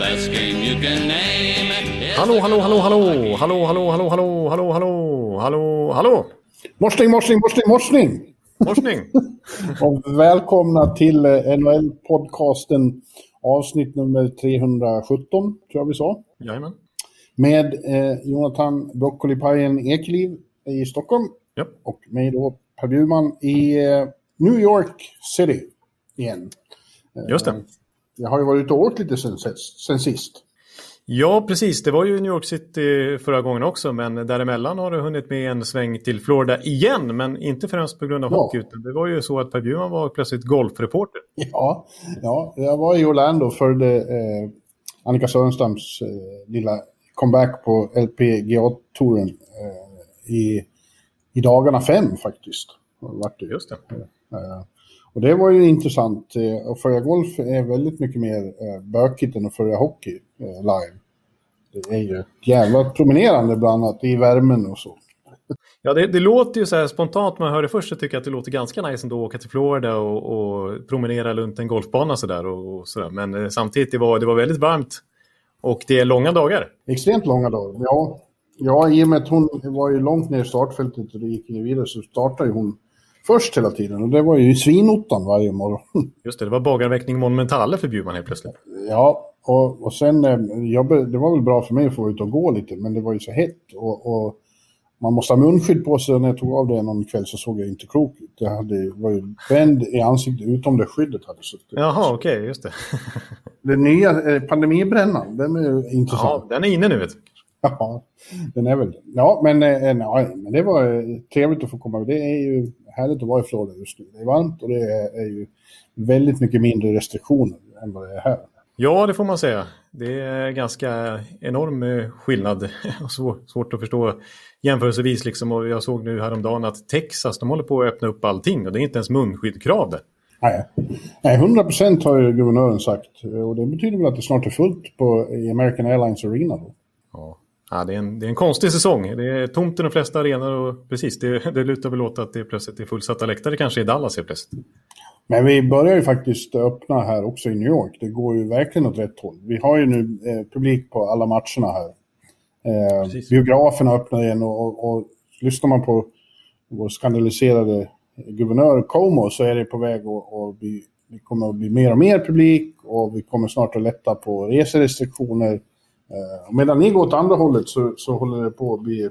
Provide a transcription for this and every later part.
Best game you can name Hallå, hallå, hallå, hallå, hallå, hallå, hallå, hallå, hallå, hallå, hallå, hallå. Morsning, morsning, morsning, morsning! Morsning. Och välkomna till eh, NHL-podcasten avsnitt nummer 317, tror jag vi sa. Jajamän. Med eh, Jonathan Broccolipajen Ekeliv i Stockholm Ja. och mig då Per Bjurman i eh, New York City igen. Just det. Jag har ju varit ute och åkt lite sen, sen sist. Ja, precis. Det var ju New York City förra gången också, men däremellan har du hunnit med en sväng till Florida igen, men inte främst på grund av Ja. hockey, utan det var ju så att Per Bjurman var plötsligt golfreporter. Ja, ja jag var i Orlando och följde eh, Annika Sörenstams eh, lilla comeback på LPGA-touren eh, i, i dagarna fem faktiskt. Har det. Just det. Eh, och det var ju intressant. Eh, att följa golf är väldigt mycket mer eh, bökigt än att följa hockey eh, live. Det är ju jävla promenerande bland annat i värmen och så. Ja, det, det låter ju så här spontant när man hör det först så tycker jag att det låter ganska nice ändå att åka till Florida och, och promenera runt en golfbana sådär och, och sådär. Men samtidigt, det var, det var väldigt varmt och det är långa dagar. Extremt långa dagar. Ja, ja, i och med att hon var ju långt ner i startfältet och det gick inget vidare så startade ju hon först hela tiden. Och det var ju svinottan varje morgon. Just det, det var bagarväckning monumentale för Bjurman helt plötsligt. ja, och, och sen, eh, jag, det var väl bra för mig att få ut och gå lite, men det var ju så hett. Och, och man måste ha munskydd på sig. När jag tog av det någon kväll så såg jag inte klok ut. Det hade, var ju bränd i ansiktet utom det skyddet hade suttit. Jaha, okej, just det. Den nya eh, pandemibrännan, den är ju intressant. Ja, den är inne nu vet du. Ja, den är väl det. Ja, men, eh, nej, men det var eh, trevligt att få komma. Det är ju härligt att vara i Florida just nu. Det är varmt och det är, är ju väldigt mycket mindre restriktioner än vad det är här. Ja, det får man säga. Det är ganska enorm eh, skillnad. Svår, svårt att förstå jämförelsevis. Liksom. Och jag såg nu häromdagen att Texas de håller på att öppna upp allting och det är inte ens där. Nej, nej 100 procent har ju guvernören sagt. Och det betyder väl att det snart är fullt på, i American Airlines Arena då. Ja. Ja, det, är en, det är en konstig säsong. Det är tomt i de flesta arenor och precis, det, det lutar väl åt att det plötsligt är fullsatta läktare kanske i Dallas helt plötsligt. Men vi börjar ju faktiskt öppna här också i New York. Det går ju verkligen åt rätt håll. Vi har ju nu eh, publik på alla matcherna här. Eh, Precis. biograferna öppnar igen och, och, och lyssnar man på vår skandaliserade guvernör Como så är det på väg att, att bli, det kommer att bli mer och mer publik och vi kommer snart att lätta på reserestriktioner. Eh, medan ni går åt andra hållet så, så håller det på att bli,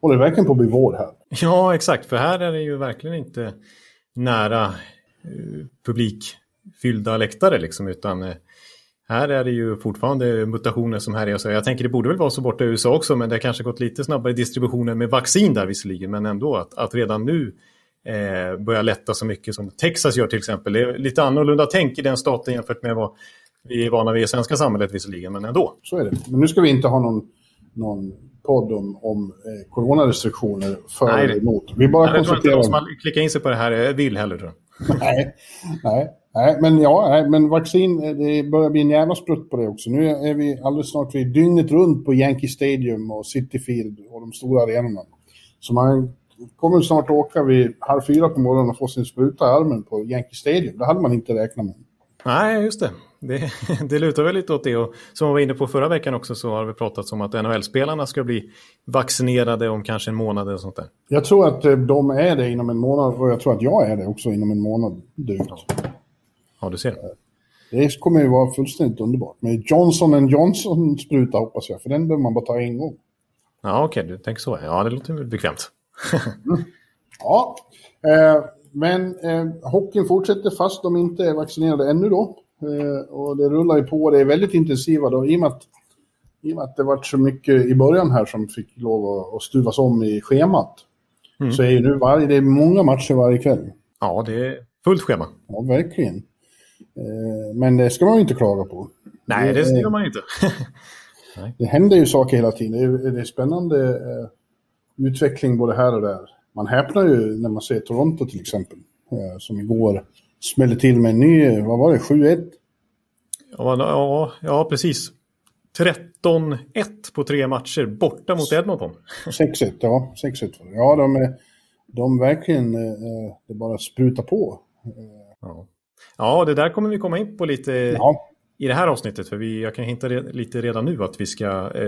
håller det verkligen på att bli vår här. Ja, exakt. För här är det ju verkligen inte nära eh, publikfyllda läktare liksom, utan eh, här är det ju fortfarande mutationer som här är. Så jag tänker det borde väl vara så borta i USA också, men det har kanske gått lite snabbare i distributionen med vaccin där visserligen, men ändå att, att redan nu eh, börja lätta så mycket som Texas gör till exempel. Det är lite annorlunda tänk i den staten jämfört med vad vi är vana vid i svenska samhället visserligen, men ändå. Så är det. Men nu ska vi inte ha någon, någon podd om, om eh, coronarestriktioner för Nej, eller det- emot. Vi bara Jag tror inte de som konstaterar... har klickat in sig på det här vill heller tror jag. nej, nej, nej, men ja, nej, men vaccin, eh, det börjar bli en jävla sprutt på det också. Nu är vi alldeles snart vid dygnet runt på Yankee Stadium och City Field och de stora arenorna. Så man kommer snart att åka vid halv fyra på morgonen och få sin spruta i armen på Yankee Stadium. Det hade man inte räknat med. Nej, just det. Det. Det lutar väl lite åt det. Och som vi var inne på förra veckan också så har vi pratat om att NHL-spelarna ska bli vaccinerade om kanske en månad eller sånt där. Jag tror att eh, de är det inom en månad och jag tror att jag är det också inom en månad drygt. Ja, du ser. Det kommer ju vara fullständigt underbart. Med Johnson Johnson-spruta hoppas jag, för den behöver man bara ta en gång. Ja, okej, du tänker så. Ja, det låter väl bekvämt. Ja, eh, men eh, hockeyn fortsätter fast de inte är vaccinerade ännu då. Eh, och det rullar ju på, det är väldigt intensiva då, i och med att, i med att det varit så mycket i början här som fick lov att, stuvas om i schemat. Mm. Så är ju nu varje, det är många matcher varje kväll. Ja, det är fullt schema. Ja, verkligen. Eh, men det ska man ju inte klaga på. Nej, det, det gör man inte. det händer ju saker hela tiden. Det är, det är spännande eh, utveckling både här och där. Man häpnar ju när man ser Toronto till exempel. Som igår smällde till med en ny, vad var det, 7-1? Ja, ja, ja, precis. 13-1 på tre matcher borta mot Edmonton. 6-1, ja. 6-1 Ja, de, är, de verkligen, eh, det bara sprutar på. Ja. ja, det där kommer vi komma in på lite ja. i det här avsnittet. För vi, jag kan hinta lite redan nu att vi ska... Eh,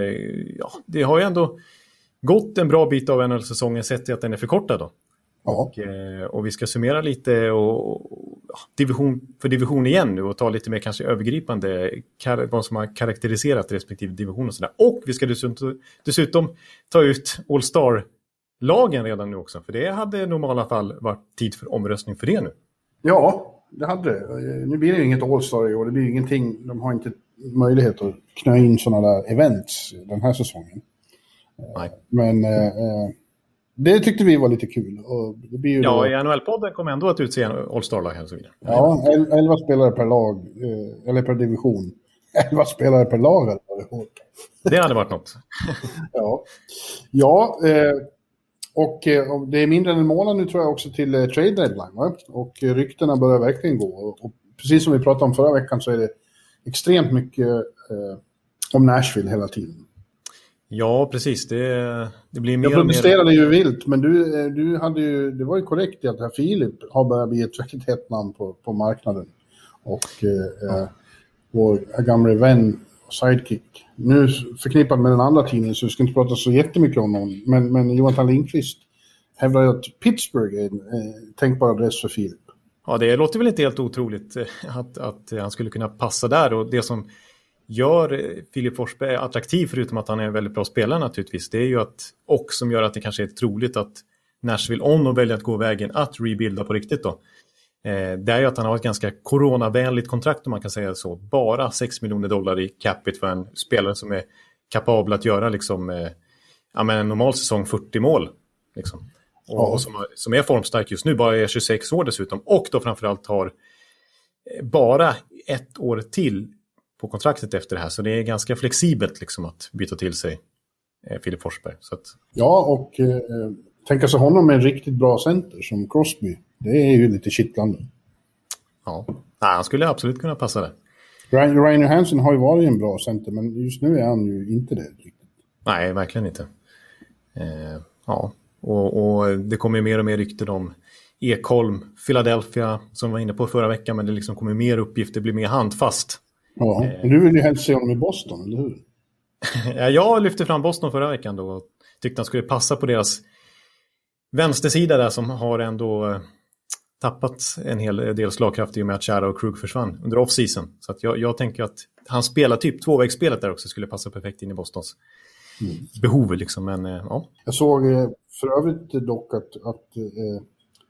ja, det har ju ändå gått en bra bit av NHL-säsongen sett till att den är förkortad. Då. Ja. Och, eh, och, vi ska summera lite och, division för division igen nu och ta lite mer kanske övergripande vad som har karaktäriserat respektive division och sådär. Och vi ska dessutom, dessutom ta ut All Star-lagen redan nu också. För det hade i normala fall varit tid för omröstning för det nu. Ja, det hade det. Nu blir det ju inget All-Star i år. Det blir ingenting. De har inte möjlighet att knö in sådana där events den här säsongen. Nej. Men eh, eh det tyckte vi var lite kul. Och det blir ju ja, då... i NHL-podden kommer ändå att utse en All-Star-lag och så vidare. Ja, 11 spelare per lag, eh, eller per division. 11 spelare per lag hade varit hårt. Det hade varit något. ja, ja eh, och, eh, det är mindre än en månad nu tror jag också till trade deadline. Va? Och ryktena börjar verkligen gå. Och, precis som vi pratade om förra veckan så är det extremt mycket om Nashville hela tiden. Ja, precis. Det, det blir mer Jag protesterade mer... ju vilt, men du, eh, du hade ju, det var ju korrekt i att här Filip har börjat bli ett väldigt hett namn på, på marknaden. Och eh, ja. vår gamla vän sidekick, nu förknippad med den andra tidningen så vi ska inte prata så jättemycket om honom, men, men Jonathan Lindqvist hävdar att Pittsburgh är en eh, tänkbar adress för Filip. Ja, det låter väl inte helt otroligt eh, att, att han skulle kunna passa där och det som gör Filip Forsberg attraktiv, förutom att han är en väldigt bra spelare naturligtvis, det är ju att, och som gör att det kanske är troligt att Nashville, om de väljer att gå vägen att rebuilda på riktigt då, eh, det är ju att han har ett ganska coronavänligt kontrakt om man kan säga så. Bara 6 miljoner dollar i capita för en spelare som är kapabel att göra liksom, eh, ja, men en normal säsong 40 mål. Liksom. Och, ja. och som, som, är formstark just nu, bara är 26 år dessutom. Och då framförallt har eh, bara ett år till på kontraktet efter det här. Så det är ganska flexibelt liksom att byta till sig eh, Filip Forsberg. Att... Ja, och eh, tänka sig honom med en riktigt bra center som Crosby. Det är ju lite kittlande. Ja, Nej, han skulle absolut kunna passa där. Ryan, Ryan Johansson har ju varit en bra center, men just nu är han ju inte det. Nej, verkligen inte. Eh, ja, och, och, det kommer mer och mer rykten om Ekholm, Philadelphia, som vi var inne på förra veckan, men det liksom kommer mer uppgifter, blir mer handfast. Ja, eh. du vill ju helst se honom i Boston, eller hur? ja, jag lyfte fram Boston förra veckan då och tyckte han skulle passa på deras vänstersida där som har ändå eh, tappat en hel del slagkraft i och med att Chara och Krug försvann under off-season. Så att jag, jag tänker att han spelar typ tvåvägsspelet där också skulle passa perfekt in i Bostons mm. behov. Liksom. Men, eh, ja. Jag såg för övrigt dock att, att eh,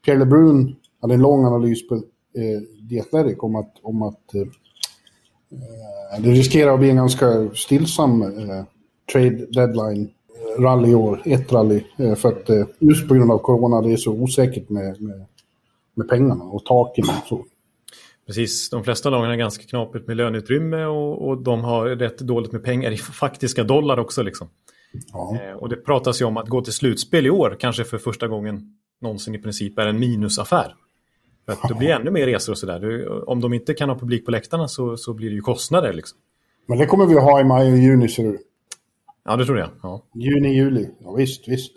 Pierre LeBrun hade en lång analys på eh, The Athletic om att, om att Eh, det riskerar att bli en ganska stillsam eh, trade deadline eh, rally i år, ett rally. Eh, för att eh, just på grund av corona det är så osäkert med, med, med pengarna och taken och så. Precis, de flesta lagen har ganska knapert med löneutrymme och, och de har rätt dåligt med pengar i faktiska dollar också. Liksom. Ja. Eh, och det pratas ju om att gå till slutspel i år, kanske för första gången någonsin i princip, är en minusaffär. För att det blir ännu mer resor och sådär. Om de inte kan ha publik på läktarna så, så blir det ju kostnader. Liksom. Men det kommer vi att ha i maj och juni, ser du. Ja, det tror jag. Ja. Juni, juli. Ja, visst, visst.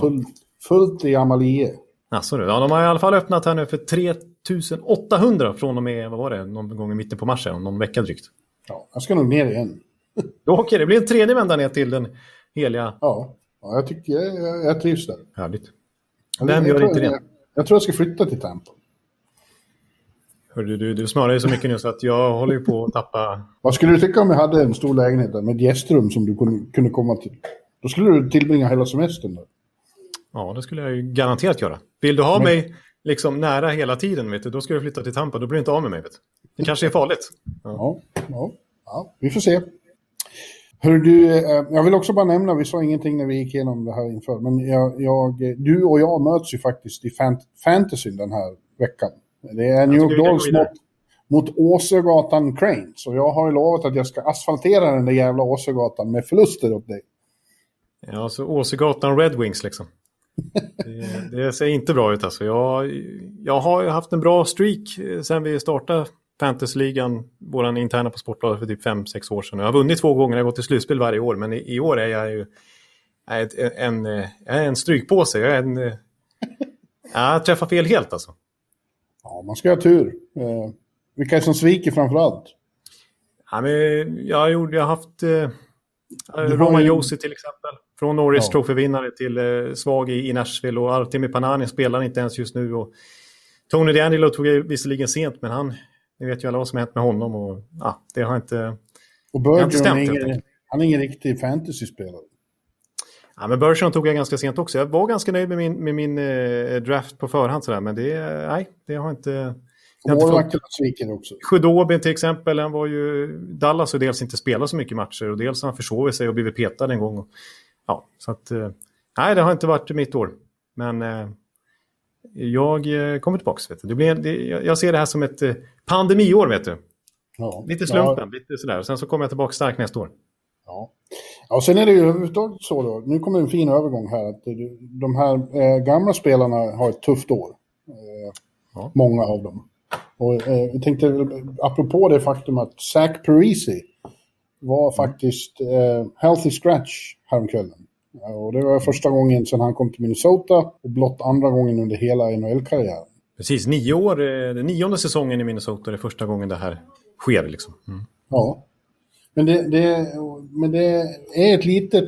Full, fullt i Amalie. Alltså, ja, de har i alla fall öppnat här nu för 3800 från och med, vad var det, någon gång i mitten på mars, någon vecka drygt. Ja, jag ska nog ner igen. Okej, okay, det blir en tredje vända ner till den heliga... Ja, ja jag tycker jag, jag trivs där. Härligt. Vem gör inte det? Jag, jag tror jag ska flytta till Tampa. Hörru, du, du smörar ju så mycket nu så att jag håller ju på att tappa... Vad skulle du tycka om jag hade en stor lägenhet där med ett gästrum som du kunde, komma till? Då skulle du tillbringa hela semestern där. Ja, det skulle jag ju garanterat göra. Vill du ha Men... mig liksom nära hela tiden, vet du, då ska du flytta till Tampa. Då blir du inte av med mig. Vet du. Det kanske är farligt. Ja, ja, ja, ja vi får se. Hör du, eh, jag vill också bara nämna, vi sa ingenting när vi gick igenom det här inför, men jag, jag, du och jag möts ju faktiskt i fant fantasyn den här veckan. Det är New York, Dolls mot, mot Åsögatan Crane. Så jag har ju lovat att jag ska asfaltera den där jävla Åsögatan med förluster åt dig. Ja, så Åsögatan Red Wings liksom. Det, det, ser inte bra ut alltså. Jag, jag har haft en bra streak eh, sen vi startade Fantasyligan, vår interna på Sportbladet för typ 5-6 år sedan. Jag har vunnit två gånger, jag har gått till slutspel varje år, men i, i år är jag ju är en, en, en strykpåse. Jag, är en, jag träffar fel helt alltså. Ja, man ska ha tur. Eh, vilka är det som sviker framför allt? Ja, men jag, gjorde, jag har haft eh, Roman. Josi till exempel. Från Norris ja. Trophy-vinnare till eh, svag i, i Nashville och Artemi Panani spelar inte ens just nu. Och Tony DeAngelo tog jag visserligen sent, men han, ni vet ju alla vad som har hänt med honom och ja, det har inte, och Bergeron han är ingen riktig fantasy-spelare. Ja, men Bergeron tog jag ganska sent också. Jag var ganska nöjd med min, med min eh, draft på förhand, sådär, men det, nej, det har inte... Målvakterna sviker också. Sjudobin till exempel, han var ju... Dallas har dels inte spelat så mycket matcher och dels har han försovit sig och blivit petad en gång. Ja, så att... Eh, nej, det har inte varit mitt år. Men eh, jag eh, kommer tillbaka. Vet du. Det blir, det, jag ser det här som ett eh, pandemiår, vet du. Ja. Lite slumpen, ja. lite sådär. Sen så kommer jag tillbaka starkt nästa år. Ja. Ja, sen är det ju överhuvudtaget så då. Nu kommer en fin övergång här. Att de här eh, gamla spelarna har ett tufft år. Eh, ja. Många av dem. Och eh, jag tänkte, apropå det faktum att Zach Parisi var mm. faktiskt eh, healthy scratch häromkvällen. Och det var första gången sedan han kom till Minnesota och blott andra gången under hela NHL-karriären. Precis, nio år, eh, den nionde säsongen i Minnesota är första gången det här sker. Liksom. Mm. Ja, men det, det, men det är ett litet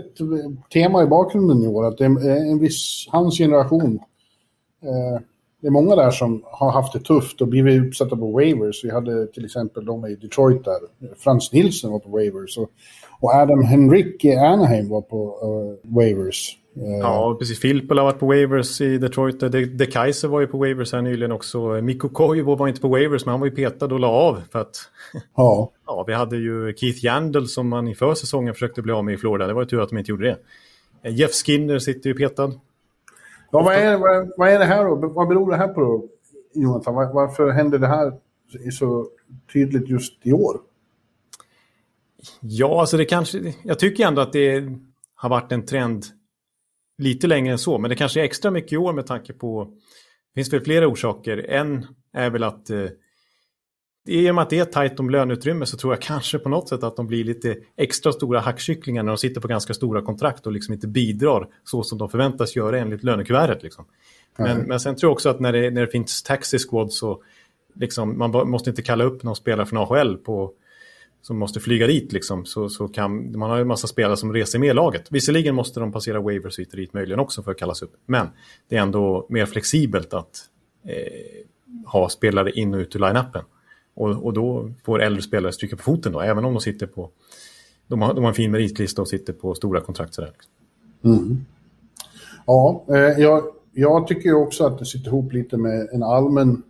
tema i bakgrunden i år, att det är en viss, hans generation, eh, det är många där som har haft det tufft och blivit utsatta på waivers. Vi hade till exempel de i Detroit där, Frans Nilsson var på waivers och, och Adam Henrik i Anaheim var på uh, waivers. Ja, precis. Filppel har varit på waivers i Detroit. De, De Kaiser var ju på waivers här nyligen också. Mikko Koivu var inte på waivers, men han var ju petad och la av för att... Ja. ja, vi hade ju Keith Yandel som man i försäsongen försökte bli av med i Florida. Det var ju tur att de inte gjorde det. Jeff Skinner sitter ju petad. Ja, vad, är, vad, vad är det här då? Vad beror det här på då, Jonathan? Var, varför händer det här så tydligt just i år? Ja, alltså det kanske... Jag tycker ändå att det har varit en trend lite längre än så, men det kanske är extra mycket i år med tanke på... Det finns väl flera orsaker. En är väl att eh, i och med att det är tajt om löneutrymme så tror jag kanske på något sätt att de blir lite extra stora hackkycklingar när de sitter på ganska stora kontrakt och liksom inte bidrar så som de förväntas göra enligt lönekuvertet. Liksom. Men, mm. men sen tror jag också att när det, när det finns taxi squad så liksom, man måste inte kalla upp någon spelare från AHL på, som måste flyga dit. Liksom, så, så kan, man har ju en massa spelare som reser med laget. Visserligen måste de passera waivers hit och dit möjligen också för att kallas upp. Men det är ändå mer flexibelt att eh, ha spelare in och ut ur line-upen. Och, och då får äldre spelare stryka på foten då, även om de sitter på... De har, de har en fin meritlista och sitter på stora kontrakt. Sådär. Mm. Ja, eh, jag, jag tycker också att det sitter ihop lite med en allmän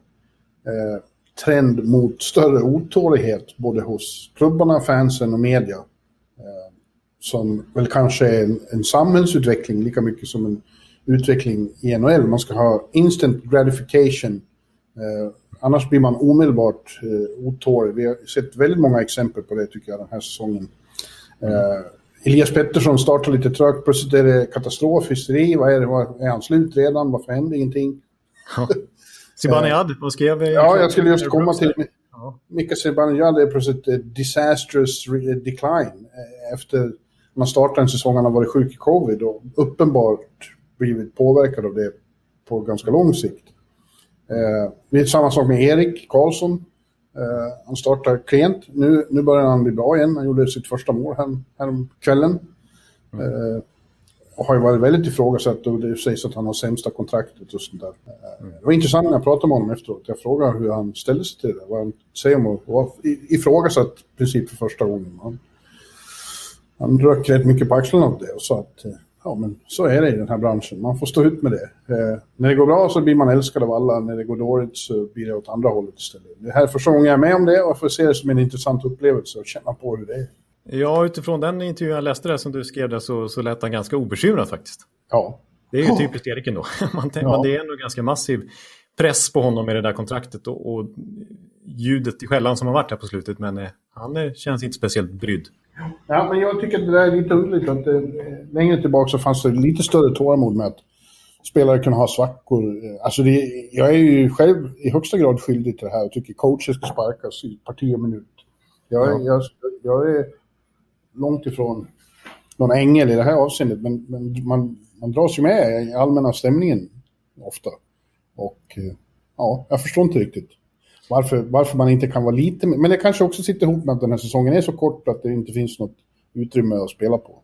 eh, trend mot större otålighet både hos klubbarna, fansen och media. Eh, som väl kanske är en, en samhällsutveckling lika mycket som en utveckling i NHL. Man ska ha instant gratification. Eh, Annars blir man omedelbart eh, otålig. Vi har sett väldigt många exempel på det tycker jag den här säsongen. Eh, Elias Pettersson startar lite trögt, plötsligt är det katastrof, hysteri. Vad är det? vad, är han slut redan? Varför händer ingenting? Ja. Zibanejad, vad skrev vi? Ja, jag skulle just komma till... Ja. Mika Zibanejad är plötsligt ett disastrous decline. Eh, efter man startade en säsong, han har varit sjuk i covid och uppenbart blivit påverkad av det på ganska lång sikt. Eh, det är samma sak med Erik Karlsson. Eh, han startar klent. Nu, nu börjar han bli bra igen. Han gjorde sitt första mål här, här kvällen. Mm. Eh, har ju varit väldigt ifrågasatt och det sägs att han har sämsta kontraktet och sånt där. Mm. Det var intressant när jag pratade med honom efteråt. Jag frågade hur han ställde sig till det. Vad han säger om att vara ifrågasatt i princip för första gången. Han, han rök rätt mycket på axlarna av det och sa att eh, ja, men så är det i den här branschen. Man får stå ut med det. Eh, när det går bra så blir man älskad av alla. När det går dåligt så blir det åt andra hållet istället. Det här är första gången jag är med om det och jag får se det som en intressant upplevelse och känna på hur det är. Ja, utifrån den intervjun jag läste där som du skrev där så, så lät han ganska obekymrad faktiskt. Ja. Det är ju typiskt Erik ändå. man, ja. man, det är ändå ganska massiv press på honom med det där kontraktet. Och, och ljudet i skällan som har varit här på slutet, men eh, han eh, känns inte speciellt brydd. Ja, men jag tycker att det där är lite underligt. Att, eh, längre tillbaka så fanns det lite större tålamod med att spelare kunde ha svackor. Eh, Alltså det, jag är ju själv i högsta grad skyldig till det här och tycker coacher ska sparkas i parti och minut. Jag, är- jag, jag är långt ifrån någon ängel i det här avseendet, men, men man, man dras ju med i allmänna stämningen ofta. Och eh, ja, jag förstår inte riktigt varför, varför man inte kan vara lite Men det kanske också sitter ihop med att den här säsongen är så kort att det inte finns något utrymme att spela på.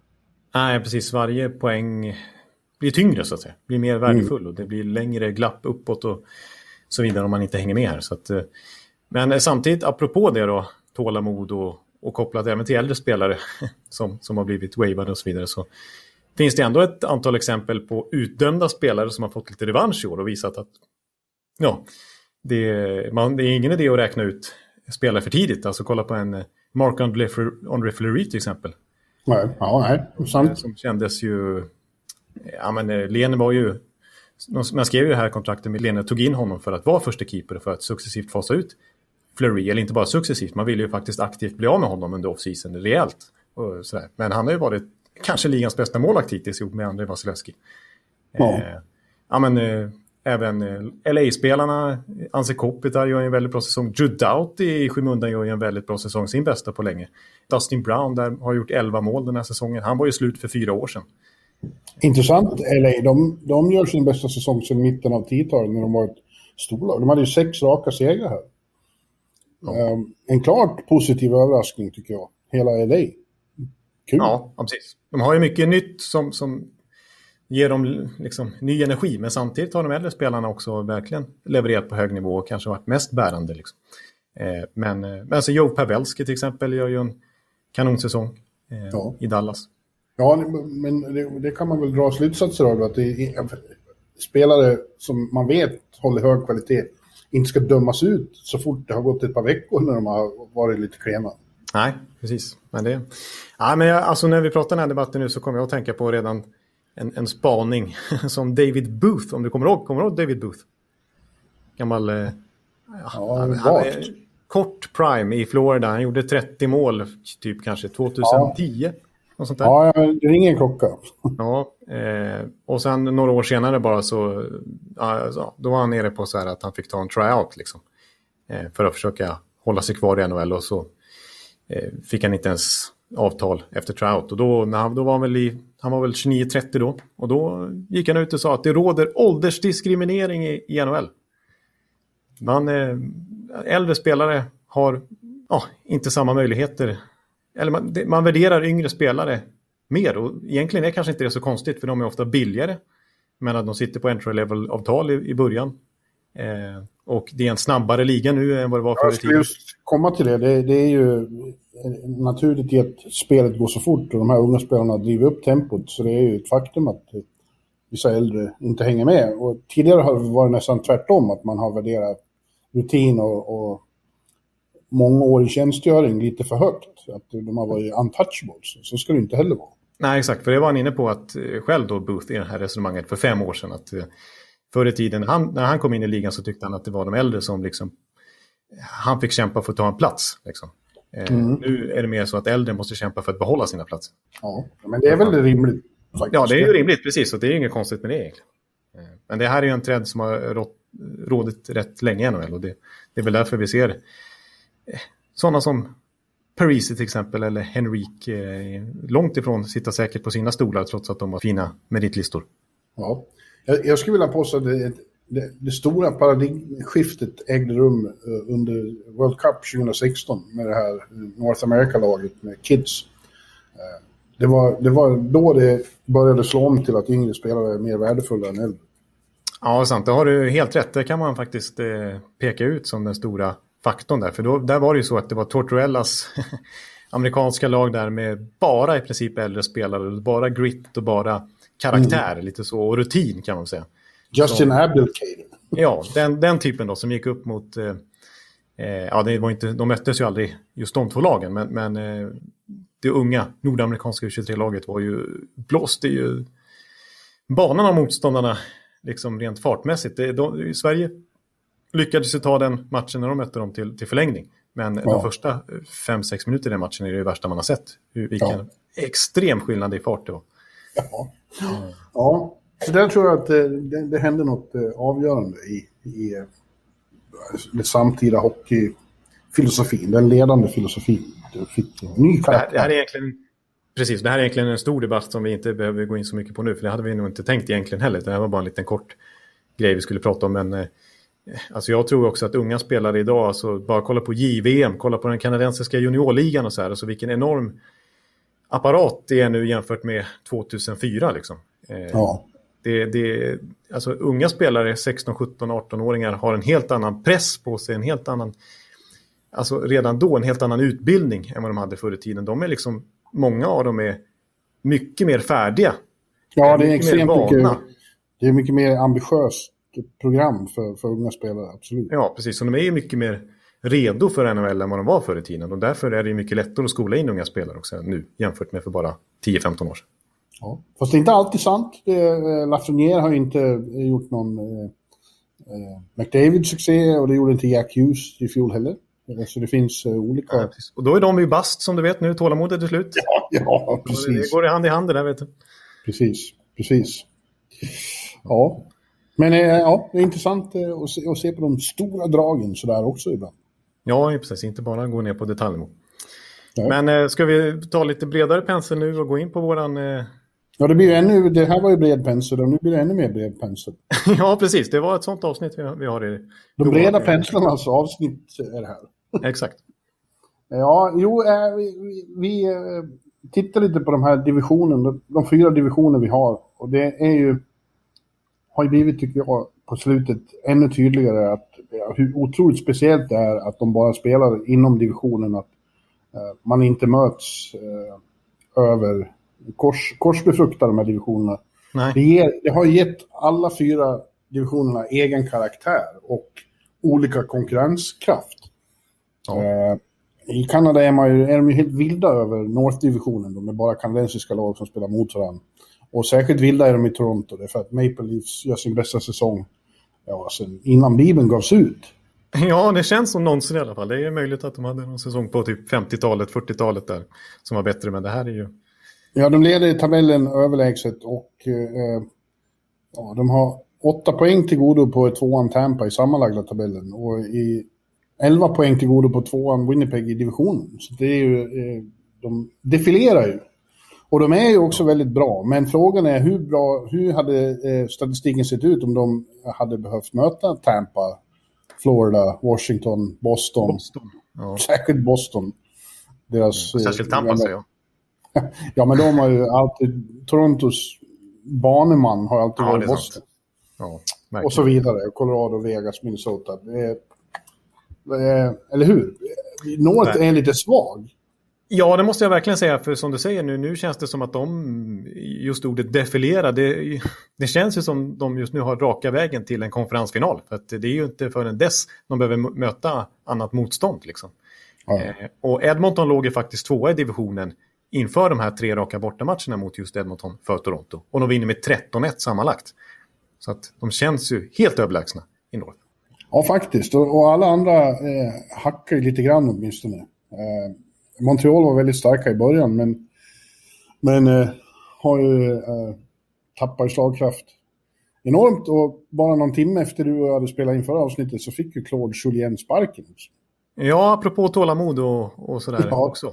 Nej, precis. Varje poäng blir tyngre så att säga. Blir mer värdefull och det blir längre glapp uppåt och så vidare om man inte hänger med här. Så att, eh, men samtidigt, apropå det då, tålamod och, och kopplat även till äldre spelare som, som har blivit wavade och så vidare, så finns det ändå ett antal exempel på utdömda spelare som har fått lite revansch i år och visat att ja, det, man, det är ingen idé att räkna ut spelare för tidigt. Alltså kolla på en eh, Mark Andre Fleury till exempel. Nej, ja, nej, sant. Som kändes ju... Ja, men eh, Lene var ju... Man skrev ju det här kontraktet med Lene tog in honom för att vara första keeper och för att successivt fasa ut Fleury. Eller inte bara successivt, man ville ju faktiskt aktivt bli av med honom under off-season rejält. Och sådär. Men han har ju varit kanske ligans bästa målvakt hittills ihop med Andrei Vasilevski. Ja. Eh, ja, men eh, även eh, LA-spelarna, Anse Kopitar gör en väldigt bra säsong. Drew Doughty i skymundan gör en väldigt bra säsong, sin bästa på länge. Dustin Brown där har gjort 11 mål den här säsongen. Han var ju slut för fyra år sedan. Intressant, LA. De, de gör sin bästa säsong sedan mitten av 10-talet när de var ett storlag. De hade ju sex raka segrar här. Ehm, en klart positiv överraskning tycker jag. Hela LA. Kul. Ja, ja, precis. De har ju mycket nytt som, som ger dem liksom, ny energi, men samtidigt har de äldre spelarna också verkligen levererat på hög nivå och kanske varit mest bärande. Liksom. Eh, men men alltså Joe Pavelski till exempel gör ju en kanonsäsong eh, Ja. i Dallas. Ja, men det, det kan man väl dra slutsatser av. Att det är, spelare som man vet håller hög kvalitet inte ska dömas ut så fort det har gått ett par veckor när de har varit lite klena. Nej, precis. Men det... ja, men jag, alltså när vi pratar den här debatten nu så kommer jag att tänka på redan en, en spaning som David Booth, om du kommer ihåg, kommer du ihåg David Booth? Gammal... Eh, Ja, han, kort prime i Florida. Han gjorde 30 mål, typ kanske 2010. Och sånt där. Ja, det ringer en klocka. Ja, eh, och sen några år senare bara så, ja, så, då var han nere på så här att han fick ta en tryout liksom. Eh, för att försöka hålla sig kvar i NHL och så eh, fick han inte ens avtal efter tryout. Och då, när han, då var han väl i, han var väl 29-30 då. Och då gick han ut och sa att det råder åldersdiskriminering i, i NHL. Man, eh, äldre spelare har ja, inte samma möjligheter. Eller man, det, man värderar yngre spelare mer. Och egentligen är kanske inte det så konstigt för de är ofta billigare. Men att de sitter på entry level-avtal i, i början. Eh, och det är en snabbare liga nu än vad det var förr Jag i skulle tiden. just komma till det. det. Det är ju naturligt i att spelet går så fort och de här unga spelarna driver upp tempot. Så det är ju ett faktum att vissa äldre inte hänger med. Och tidigare har det varit nästan tvärtom, att man har värderat rutin och, och många år i tjänstgöring lite för högt. Att de har varit untouchables. Så ska det inte heller vara. Nej, exakt. För det var han inne på att eh, själv då, Booth, i det här resonemanget för fem år sedan. Att eh, förr i tiden, han, när han kom in i ligan så tyckte han att det var de äldre som liksom... Han fick kämpa för att ta en plats. Liksom. Eh, Nu är det mer så att äldre måste kämpa för att behålla sina platser. Ja, men det är väl rimligt. Faktiskt. Ja, det är ju rimligt, precis. Och det är inget konstigt med det egentligen. Men det här är ju en trend som har rått, rådit rätt länge i NHL. Och det, det är väl därför vi ser sådana som Parisi till exempel eller Henrik eh, långt ifrån sitta säkert på sina stolar trots att de har fina meritlistor. Ja. Jag, jag skulle vilja påstå att det, det, det stora paradigmskiftet ägde rum eh, under World Cup 2016 med det här North America-laget med Kids. Eh, Det var, det var då det började slå om till att yngre spelare är mer värdefulla än äldre. Ja, sant. Det har du helt rätt. Det kan man faktiskt eh, peka ut som den stora faktorn där. För då, där var det ju så att det var Tortorellas amerikanska lag där med bara i princip äldre spelare. Bara grit och bara karaktär, lite så. Och rutin kan man säga. Justin Abdelkader. Ja, den, den typen då som gick upp mot... Eh, eh, ja, det var inte, de möttes ju aldrig just de två lagen, men, men eh, det unga nordamerikanska U23-laget var ju, blåste ju banan av motståndarna liksom rent fartmässigt. Det, de, Sverige lyckades ju ta den matchen när de mötte dem till, till förlängning. Men ja. de första fem sex minuter i den matchen är det värsta man har sett. Vilken ja. extrem skillnad i fart det var. Ja. ja, så där tror jag att det, det, det hände något eh, avgörande i, i eh, den samtida hockeyfilosofin, den ledande filosofin. Fick ny karaktär. Det, det här är egentligen Precis, det här är egentligen en stor debatt som vi inte behöver gå in så mycket på nu, för det hade vi nog inte tänkt egentligen heller. Det här var bara en liten kort grej vi skulle prata om, men eh, alltså jag tror också att unga spelare idag, alltså bara kolla på JVM, kolla på den kanadensiska juniorligan och så här, alltså vilken enorm apparat det är nu jämfört med 2004 liksom. Eh, ja. Det, det, alltså unga spelare, 16, 17, 18-åringar har en helt annan press på sig, en helt annan, alltså redan då en helt annan utbildning än vad de hade förr i tiden. De är liksom många av dem är mycket mer färdiga. Ja, det är extremt mycket, det är mycket mer ambitiöst program för, för unga spelare, absolut. Ja, precis. Så de är ju mycket mer redo för NHL än vad de var förr i tiden. Och därför är det mycket lättare att skola in unga spelare också nu jämfört med för bara 10-15 år sedan. Ja. Fast det är inte alltid sant. Eh, Lafreniere har inte gjort någon eh, eh, McDavid-succé och det gjorde inte Jack Hughes i fjol heller. Så det finns olika... Ja, och då är de ju bast som du vet nu, tålamodet är slut. Ja, ja precis. Det går i hand i hand det där vet du. Precis, precis. Ja, men uh, ja, det är intressant uh, att, se, att se på de stora dragen sådär också ibland. Ja, precis. Inte bara gå ner på detaljnivå. Men ska vi ta lite bredare pensel nu och gå in på våran... Ja, det blir ännu... Det här var ju bred pensel och nu blir det ännu mer bred pensel. ja, precis. Det var ett sånt avsnitt vi, vi har i... De breda penslarnas avsnitt är det här. Exakt. Ja, jo, äh, vi, vi äh, tittar lite på de här divisionerna, de fyra divisioner vi har. Och det är ju, har ju blivit, tycker jag, på slutet ännu tydligare att hur otroligt speciellt det är att de bara spelar inom divisionen. Att äh, man inte möts över kors, korsbefruktar de här divisionerna. Det, ger, det har gett alla fyra divisionerna egen karaktär och olika konkurrenskraft. Ja. Eh, I Kanada är, man ju, är de ju helt vilda över North-divisionen, de är bara kanadensiska lag som spelar mot varandra. Och särskilt vilda är de i Toronto, det är för att Maple Leafs gör sin bästa säsong ja, sen innan Bibeln gavs ut. Ja, det känns som någonsin i alla fall. Det är möjligt att de hade någon säsong på typ 50-talet, 40-talet där som var bättre, men det här är ju... Ja, de leder tabellen överlägset och eh, ja, de har åtta poäng till godo på tvåan Tampa i sammanlagda tabellen. Och i 11 poäng till godo på tvåan Winnipeg i divisionen. Så det är ju, eh, de defilerar ju. Och de är ju också väldigt bra, men frågan är hur bra, hur hade eh, statistiken sett ut om de hade behövt möta Tampa, Florida, Washington, Boston. Boston. Ja. Särskilt Boston. Deras, ja, särskilt Tampa säger jag. ja, men de har ju alltid, Torontos baneman har alltid ja, varit Boston. Ja, och så vidare, Colorado, Vegas, Minnesota. Det är Eh, eller hur? North är lite svag. Ja, det måste jag verkligen säga. För som du säger nu, nu känns det som att de, just ordet defilera, det, det känns ju som de just nu har raka vägen till en konferensfinal. För att det är ju inte förrän dess de behöver möta annat motstånd. Liksom. Ja. Eh, och Edmonton låg ju faktiskt tvåa i divisionen inför de här tre raka bortamatcherna mot just Edmonton för Toronto. Och de vinner med 13-1 sammanlagt. Så att de känns ju helt överlägsna i North. Ja, faktiskt. Och, och alla andra eh, hackar ju lite grann åtminstone. Eh, Montreal var väldigt starka i början, men, men eh, har ju eh, tappat slagkraft enormt. Och bara någon timme efter du hade spelat in förra avsnittet så fick ju Claude Julien sparken. Också. Ja, apropå tålamod och, och sådär ja. också.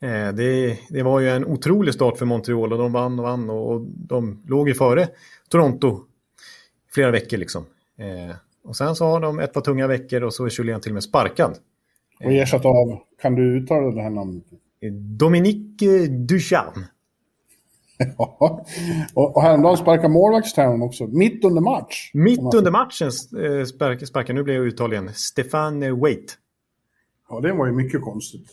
Eh, det, det, var ju en otrolig start för Montreal och de vann och vann och, och de låg ju före Toronto flera veckor liksom. Eh, och sen så har de ett par tunga veckor och så är Julien till och med sparkad. Och ersatt av, kan du uttala det här namnet? Dominique Ducharme. ja, och, häromdagen sparkade målvaktstränaren också, mitt under match. Mitt under matchen eh, sparkade, sparkade nu blev jag uttaligen, Stefan Wait. Ja, det var ju mycket konstigt.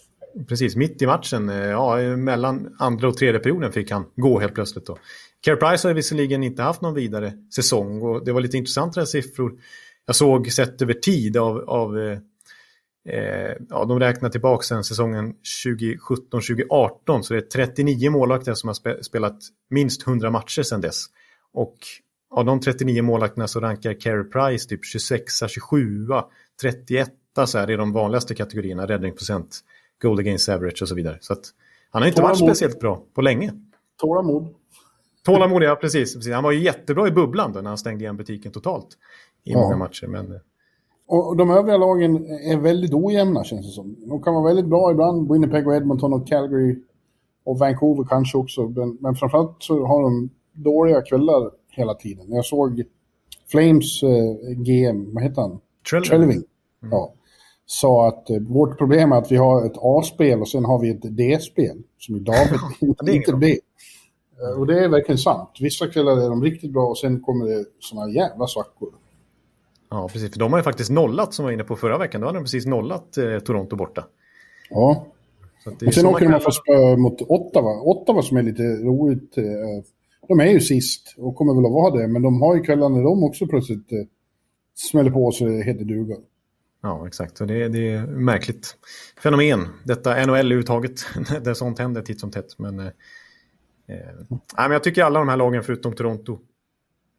Precis, mitt i matchen, eh, ja, mellan andra och tredje perioden fick han gå helt plötsligt. Då. Care Price har visserligen inte haft någon vidare säsong och det var lite intressantare siffror jag såg sett över tid av, av eh, eh ja, de räknar tillbaka sen säsongen 2017-2018 så det är 39 målvakter som har spelat minst 100 matcher sedan dess. Och av de 39 målvakterna så rankar Carey Price typ 26, 27, 31 så här, i de vanligaste kategorierna, räddningsprocent, goal against average och så vidare. Så att, han har inte varit speciellt bra på länge. Tålamod. Tålamod, ja precis, precis. Han var ju jättebra i bubblan då, när han stängde igen butiken totalt i ja. många matcher. Men... Och de övriga lagen är väldigt ojämna känns det som. De kan vara väldigt bra ibland, Winnipeg och Edmonton och Calgary och Vancouver kanske också. Men, men framförallt så har de dåliga kvällar hela tiden. Jag såg Flames eh, GM, vad heter han? Trellving. Mm. Ja. Sa att eh, vårt problem är att vi har ett A-spel och sen har vi ett D-spel. Som idag inte, inte det. Eh, och det är verkligen sant. Vissa kvällar är de riktigt bra och sen kommer det såna jävla svackor. Ja, precis. För de har ju faktiskt nollat, som var inne på förra veckan. Då hade de precis nollat eh, Toronto borta. Ja. och sen åker de kan... få spö mot Ottawa. Ottawa som är lite roligt. Eh, de är ju sist och kommer väl att vara det. Men de har ju kvällar när de också plötsligt eh, smäller på det heter duga. Ja, exakt. Så det, det är märkligt fenomen, detta NHL-uttaget, där sånt händer titt som tätt. Men, eh, eh, men jag tycker alla de här lagen förutom Toronto,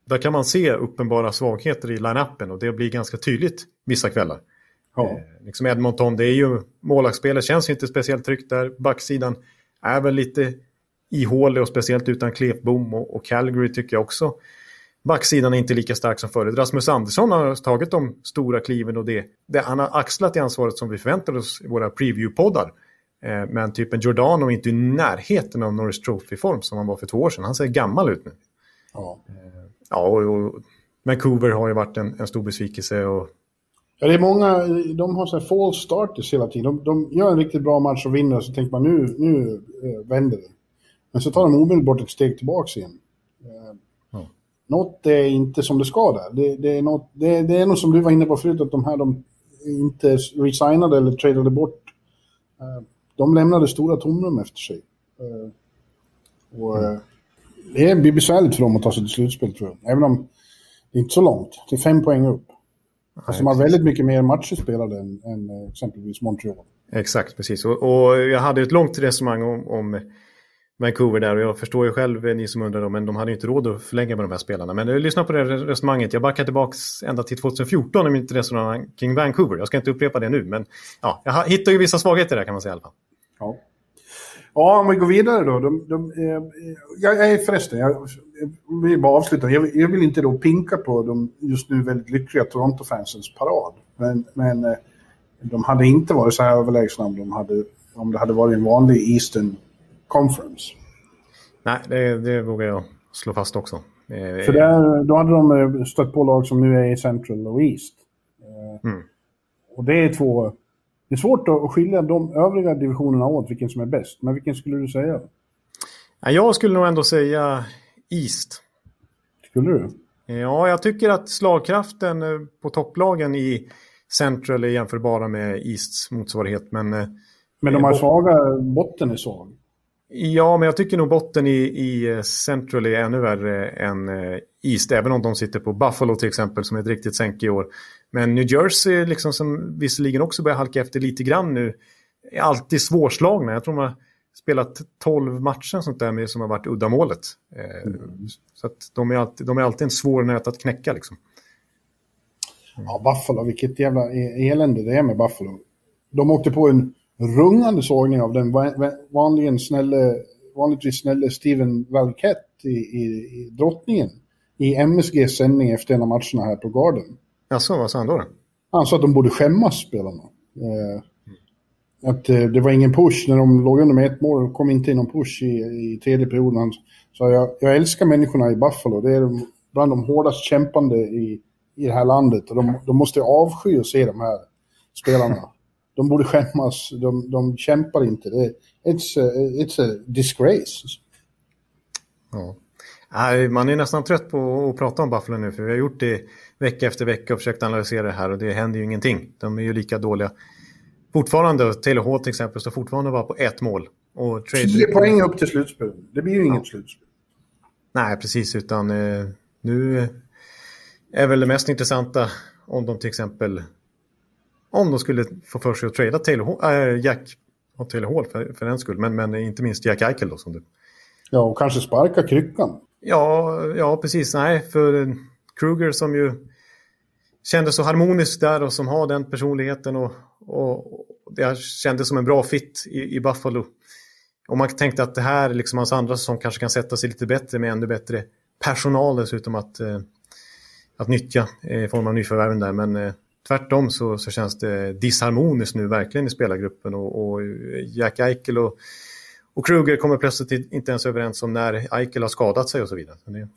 där kan man se uppenbara svagheter i line-upen och det blir ganska tydligt vissa kvällar. Ja. Eh, liksom Edmonton, det är ju målvaktsspelet känns inte speciellt tryggt där. Backsidan är väl lite ihålig och speciellt utan Klefbom och, och Calgary tycker jag också backsidan är inte lika stark som förut. Rasmus Andersson har tagit de stora kliven och det, det han har axlat det ansvaret som vi förväntade oss i våra preview-poddar. Eh, men typ en Giordano är inte i närheten av Norris Trophy-form som han var för två år sedan. Han ser gammal ut nu. Ja, eh, ja och, och Vancouver har ju varit en, en stor besvikelse. Och... Ja, det är många, de har så här false starters hela tiden. De, de gör en riktigt bra match och vinner så tänker man nu, nu eh, vänder det. Men så tar de omedelbart ett steg tillbaka igen. Eh, något är inte som det ska där. Det, det är, något, det, det, är något som du var inne på förut, att de här de inte resignade eller tradade bort. Eh, de lämnade stora tomrum efter sig. Och mm. Det blir besvärligt för dem att ta sig till slutspel tror jag. Även om det är inte så långt. Det är fem poäng upp. Fast de har väldigt mycket mer matcher spelade än, än exempelvis Montreal. Exakt, precis. Och, och, jag hade ett långt resonemang om, om Vancouver där och jag förstår ju själv eh, ni som undrar då, men de hade ju inte råd att förlänga med de här spelarna. Men eh, lyssna på det resonemanget. Jag backar tillbaka ända till 2014 i mitt resonemang kring Vancouver. Jag ska inte upprepa det nu, men ja, jag hittar ju vissa svagheter där kan man säga i alla fall. Ja. Ja, om vi går vidare då. De, de, eh, jag, jag, förresten, jag, jag vill bara avsluta. Jag, jag, vill inte då pinka på de just nu väldigt lyckliga Toronto-fansens parad. Men, men eh, de hade inte varit så här överlägsna om, de hade, om det hade varit en vanlig Eastern Conference. Nej, det, det vågar jag slå fast också. Eh, För där, då hade de eh, stött på lag som nu är i Central och East. Eh, mm. Och det är två... Det är svårt att skilja de övriga divisionerna åt, vilken som är bäst. Men vilken skulle du säga? jag skulle nog ändå säga East. Skulle du? Ja, jag tycker att slagkraften på topplagen i Central är jämförbara med Easts motsvarighet. Men, men de har svaga, botten är svag. Ja, men jag tycker nog botten i, i Central är ännu värre än eh, East. Även om de sitter på Buffalo till exempel som är ett riktigt sänke i år. Men New Jersey, liksom, som visserligen också börjar halka efter lite grann nu, är alltid svårslagna. Jag tror de har spelat 12 matcher sånt där med, som har varit uddamålet. Eh, mm. Så de, är alltid, de är alltid en svår nöt att knäcka. Liksom. Mm. Ja, Buffalo, vilket jävla e-, elände det är med Buffalo. De åkte på en rungande sågning av den vanligen snälle, vanligtvis snälle Steven Valkett i, i, i Drottningen i MSGs sändning efter en av matcherna här på Garden. Jaså, vad sa han då? Han sa att de borde skämmas, spelarna. Eh, att eh, det var ingen push när de låg under med ett mål. Kom inte in någon push i, i tredje perioden. Han sa jag, jag älskar människorna i Buffalo. Det är bland de hårdast kämpande i, i det här landet. Och de, de måste avsky att se de här spelarna de borde skämmas. De, de kämpar inte. Det, it's, a, it's a disgrace. Ja. Man är nästan trött på att prata om Buffalo nu för vi har gjort det vecka efter vecka och försökt analysera det här och det händer ju ingenting. De är ju lika dåliga. Fortfarande, Taylor Hall till exempel, står fortfarande bara på ett mål. Och trade... 10 poäng upp till slutspel. Det blir ju ja. inget slutspel. Nej, precis. Utan eh, nu är väl det mest intressanta om de till exempel om de skulle få för sig att trada Taylor, äh, Jack och Taylor Hall för, för den skull. Men, men inte minst Jack Eichel då som du. Ja, och kanske sparka kryckan. Ja, ja, precis. Nej, för Kruger som ju kändes så harmonisk där och som har den personligheten och, och, det kändes som en bra fit i, i Buffalo. Och man tänkte att det här, liksom hans andra säsong, kanske kan sätta sig lite bättre med ännu bättre personal dessutom att, eh, att nyttja eh, i form av nyförvärven där. Men eh, tvärtom så, så känns det disharmoniskt nu verkligen i spelargruppen och, och Jack Eichel och, och Kruger kommer plötsligt inte ens överens om när Eichel har skadat sig och så vidare. Det,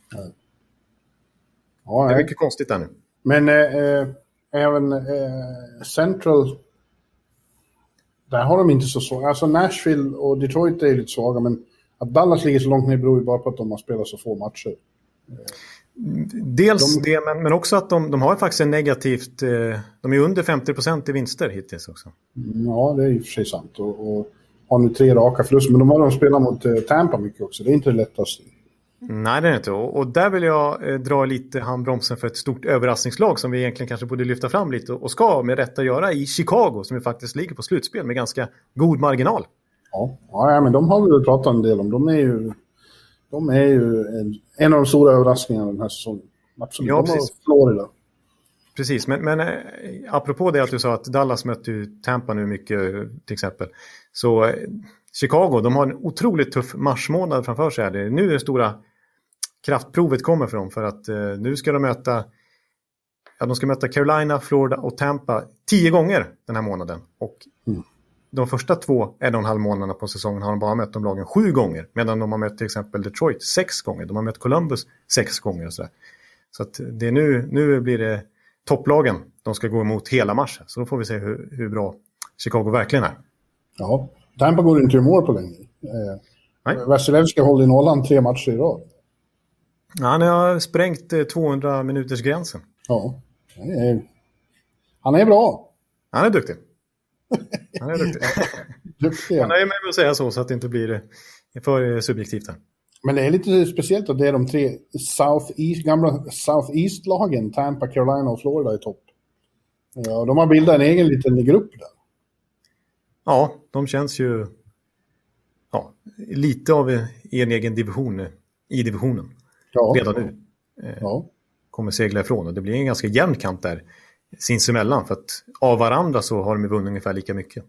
ja. Det är mycket konstigt där nu. Men äh, även äh, Central, där har de inte så svårt. Alltså Nashville och Detroit är lite svaga, men att Dallas ligger så långt ner beror ju bara på att de har spelat så få matcher. Dels de... det, men, men också att de, de har faktiskt en negativt... Eh, de är under 50% i vinster hittills också. Ja, det är i och för sig sant. Och, och har nu tre raka förluster, men de har de spelat mot eh, Tampa mycket också. Det är inte det lättaste. Nej, det är det inte. Och, och där vill jag eh, dra lite handbromsen för ett stort överraskningslag som vi egentligen kanske borde lyfta fram lite och ska med rätta göra i Chicago som ju faktiskt ligger på slutspel med ganska god marginal. Ja, ja men de har vi pratat en del om. De är ju, de är ju en, en av de stora överraskningarna den här säsongen. Absolut, ja, precis. Florida. Precis, men, men eh, apropå det att du sa att Dallas mötte ju Tampa nu mycket till exempel. Så eh, Chicago, de har en otroligt tuff marsmånad framför sig. Här. Nu är det stora kraftprovet kommer för dem för att eh, nu ska de möta ja, de ska möta Carolina, Florida och Tampa tio gånger den här månaden. Och mm. De första två en och en halv månaderna på säsongen har de bara mött de lagen sju gånger. Medan de har mött till exempel Detroit sex gånger. De har mött Columbus sex gånger och sådär. Så att det är nu, nu blir det topplagen de ska gå emot hela matchen. Så då får vi se hur, hur bra Chicago verkligen är. Ja, Tampa går inte i mål på länge. Eh, Vasilevski håller i nollan tre matcher i rad. Han har sprängt 200 eh, minuters gränsen. Ja, han är bra. Han är duktig. Han är duktig. duktig. Han är med att säga så, så att det inte blir eh, för eh, subjektivt här. Men det är lite speciellt att det är de tre South East, gamla South East-lagen, Tampa, Carolina och Florida i topp. Ja, de har bildat en egen liten grupp där. Ja, de känns ju ja, lite av en egen division i divisionen ja. redan nu. Eh, ja. Kommer segla ifrån och det blir en ganska jämn kamp där sinsemellan för att av varandra så har de vunnit ungefär lika mycket.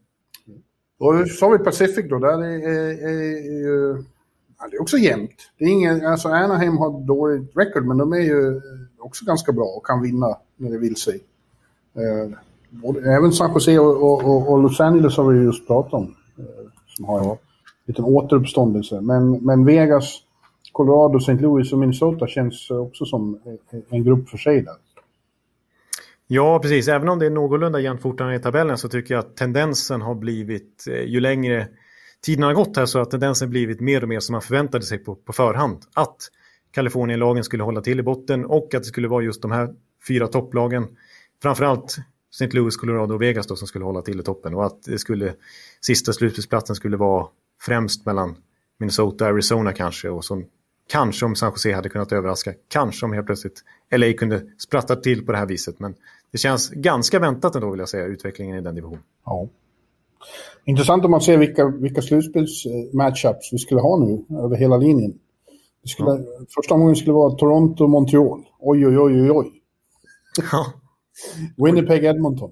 Och så har vi Pacific då, där är, är, är ju... Ja, det är också jämnt. Det är ingen, alltså Anaheim har dåligt record, men de är ju också ganska bra och kan vinna när det vill sig. Eh, även San Jose och, och, och, Los Angeles har vi just pratat om, eh, som har en ja. liten återuppståndelse. Men, men Vegas Colorado, St. Louis och Minnesota känns också som en grupp för sig där. Ja, precis. Även om det är någorlunda jämnt fortfarande i tabellen så tycker jag att tendensen har blivit, eh, ju längre tiden har gått här, så har tendensen blivit mer och mer som man förväntade sig på, på förhand. Att Kalifornienlagen skulle hålla till i botten och att det skulle vara just de här fyra topplagen. Framförallt St. Louis, Colorado och Vegas då, som skulle hålla till i toppen. Och att det skulle, sista slutspelsplatsen skulle vara främst mellan Minnesota och Arizona kanske. Och som Kanske om San Jose hade kunnat överraska. Kanske om helt plötsligt LA kunde spratta till på det här viset. Men det känns ganska väntat ändå vill jag säga, utvecklingen i den divisionen. Ja. Intressant om man ser vilka, vilka slutspelsmatchups vi skulle ha nu över hela linjen. Det skulle, ja. Första omgången skulle vara Toronto-Montreal. Oj, oj, oj, oj, oj. Ja. Winnipeg-Edmonton.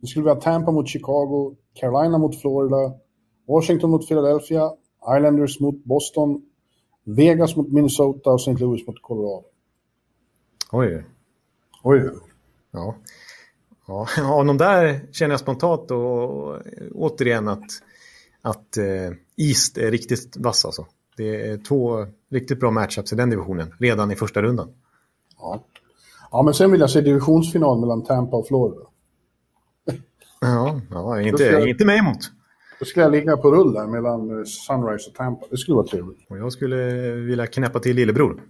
Det skulle vara Tampa mot Chicago, Carolina mot Florida, Washington mot Philadelphia, Islanders mot Boston, Vegas mot Minnesota och St. Louis mot Colorado. Oj. Oj. Ja. Ja, av de där känner jag spontant och, återigen att, att eh, East är riktigt vass alltså. Det är två riktigt bra matchups i den divisionen redan i första rundan. Ja, ja men sen vill jag se divisionsfinal mellan Tampa och Florida. Ja, ja inte, jag... inte mig emot. Då skulle jag ligga på rull där mellan eh, Sunrise och Tampa. Det skulle vara trevligt. Och jag skulle vilja knäppa till lillebror.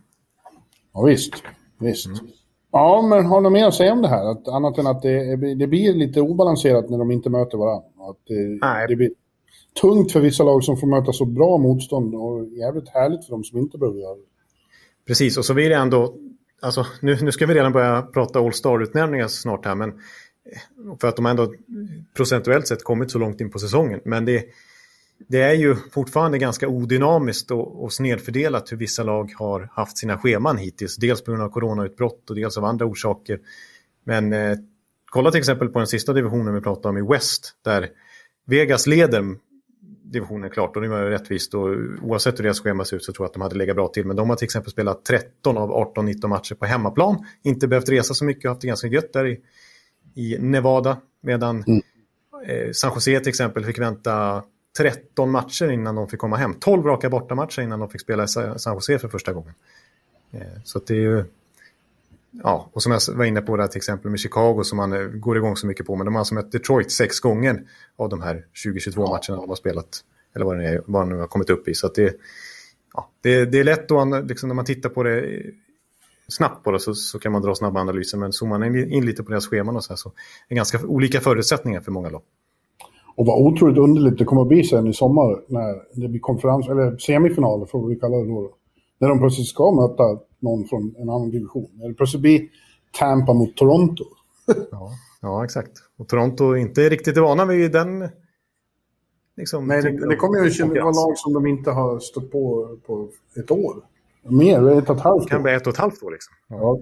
Ja, visst. Visst. Mm. Ja, men har du mer att säga om det här? Att, annat än att det, det blir lite obalanserat när de inte möter varandra. Att det, Nej. det blir tungt för vissa lag som får möta så bra motstånd och jävligt härligt för dem som inte behöver göra det. Precis, och så blir det ändå... Alltså, nu, nu ska vi redan börja prata All Star-utnämningar snart här, men för att de ändå procentuellt sett kommit så långt in på säsongen. Men det, det är ju fortfarande ganska odynamiskt och, och snedfördelat hur vissa lag har haft sina scheman hittills. Dels på grund av coronautbrott och dels av andra orsaker. Men eh, kolla till exempel på den sista divisionen vi pratade om i West, där Vegas leder divisionen klart och det var rättvist. Och oavsett hur deras schema ser ut så tror jag att de hade legat bra till. Men de har till exempel spelat 13 av 18-19 matcher på hemmaplan. Inte behövt resa så mycket och haft det ganska gött där i, i Nevada. Medan mm. eh, San Jose till exempel fick vänta 13 matcher innan de fick komma hem. 12 raka bortamatcher innan de fick spela i San Jose för första gången. Eh, så det är ju... Ja, och som jag var inne på där till exempel med Chicago som man eh, går igång så mycket på. Men de har alltså mött Detroit sex gånger av de här 20-22 matcherna de har spelat. Eller vad det, är, vad det nu har kommit upp i. Så det, ja, det, det är lätt att liksom, när man tittar på det snabbt på det så, så kan man dra snabba analyser. Men zoomar man in lite på deras scheman och så här så är det ganska olika förutsättningar för många lag. Och vad otroligt underligt det kommer att bli sen i sommar när det blir konferens, eller semifinaler får vi kalla det då. När de plötsligt ska möta någon från en annan division. När det plötsligt blir Tampa mot Toronto. ja, ja, exakt. Och Toronto är inte riktigt vana vid den... Liksom, Nej, det, det kommer ju vara lag som de inte har stött på på ett år. Mer, ett och ett halvt år. Det kan bli ett och ett halvt år liksom. Ja.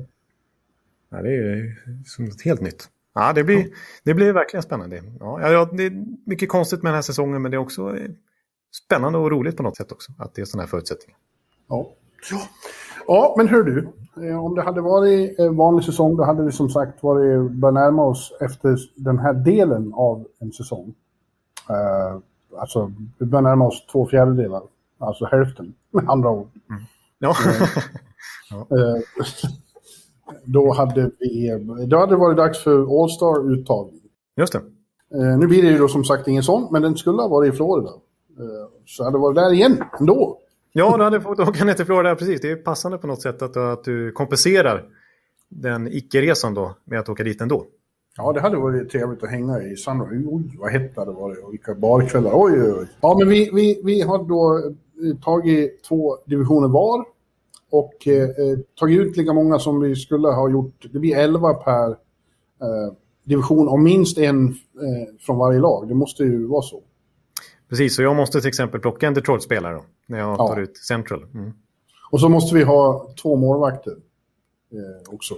ja det är som något helt nytt. Ja, det blir, det blir verkligen spännande. Ja, ja, det är mycket konstigt med den här säsongen, men det är också spännande och roligt på något sätt också. Att det är sådana här förutsättningar. Ja. Ja. ja, men hör du. Eh, om det hade varit en vanlig säsong, då hade vi som sagt varit, börjat närma oss efter den här delen av en säsong. Uh, alltså, vi börjar närma oss två fjärdedelar. Alltså hälften, med andra ord. Mm. Ja. ja. Då hade, vi, då hade det varit dags för All-Star-uttagning. Just det. Eh, nu blir det ju då som sagt ingen sån, men den skulle ha varit i Florida. Eh, så hade det varit där igen ändå. Ja, du hade fått åka ner till Florida, precis. Det är passande på något sätt att, att du kompenserar den icke-resan då med att åka dit ändå. Ja, det hade varit trevligt att hänga i Sunrise. Oj, vad hett det hade varit och vilka barkvällar. Oj, oj, oj. Ja, men vi, vi, vi har då tagit två divisioner var och eh, eh, tagit ut lika många som vi skulle ha gjort. Det blir 11 per eh, division och minst en eh, från varje lag. Det måste ju vara så. Precis, så jag måste till exempel plocka en Detroit-spelare då, när jag tar ja. ut Central. Mm. Och så måste vi ha två målvakter eh, också.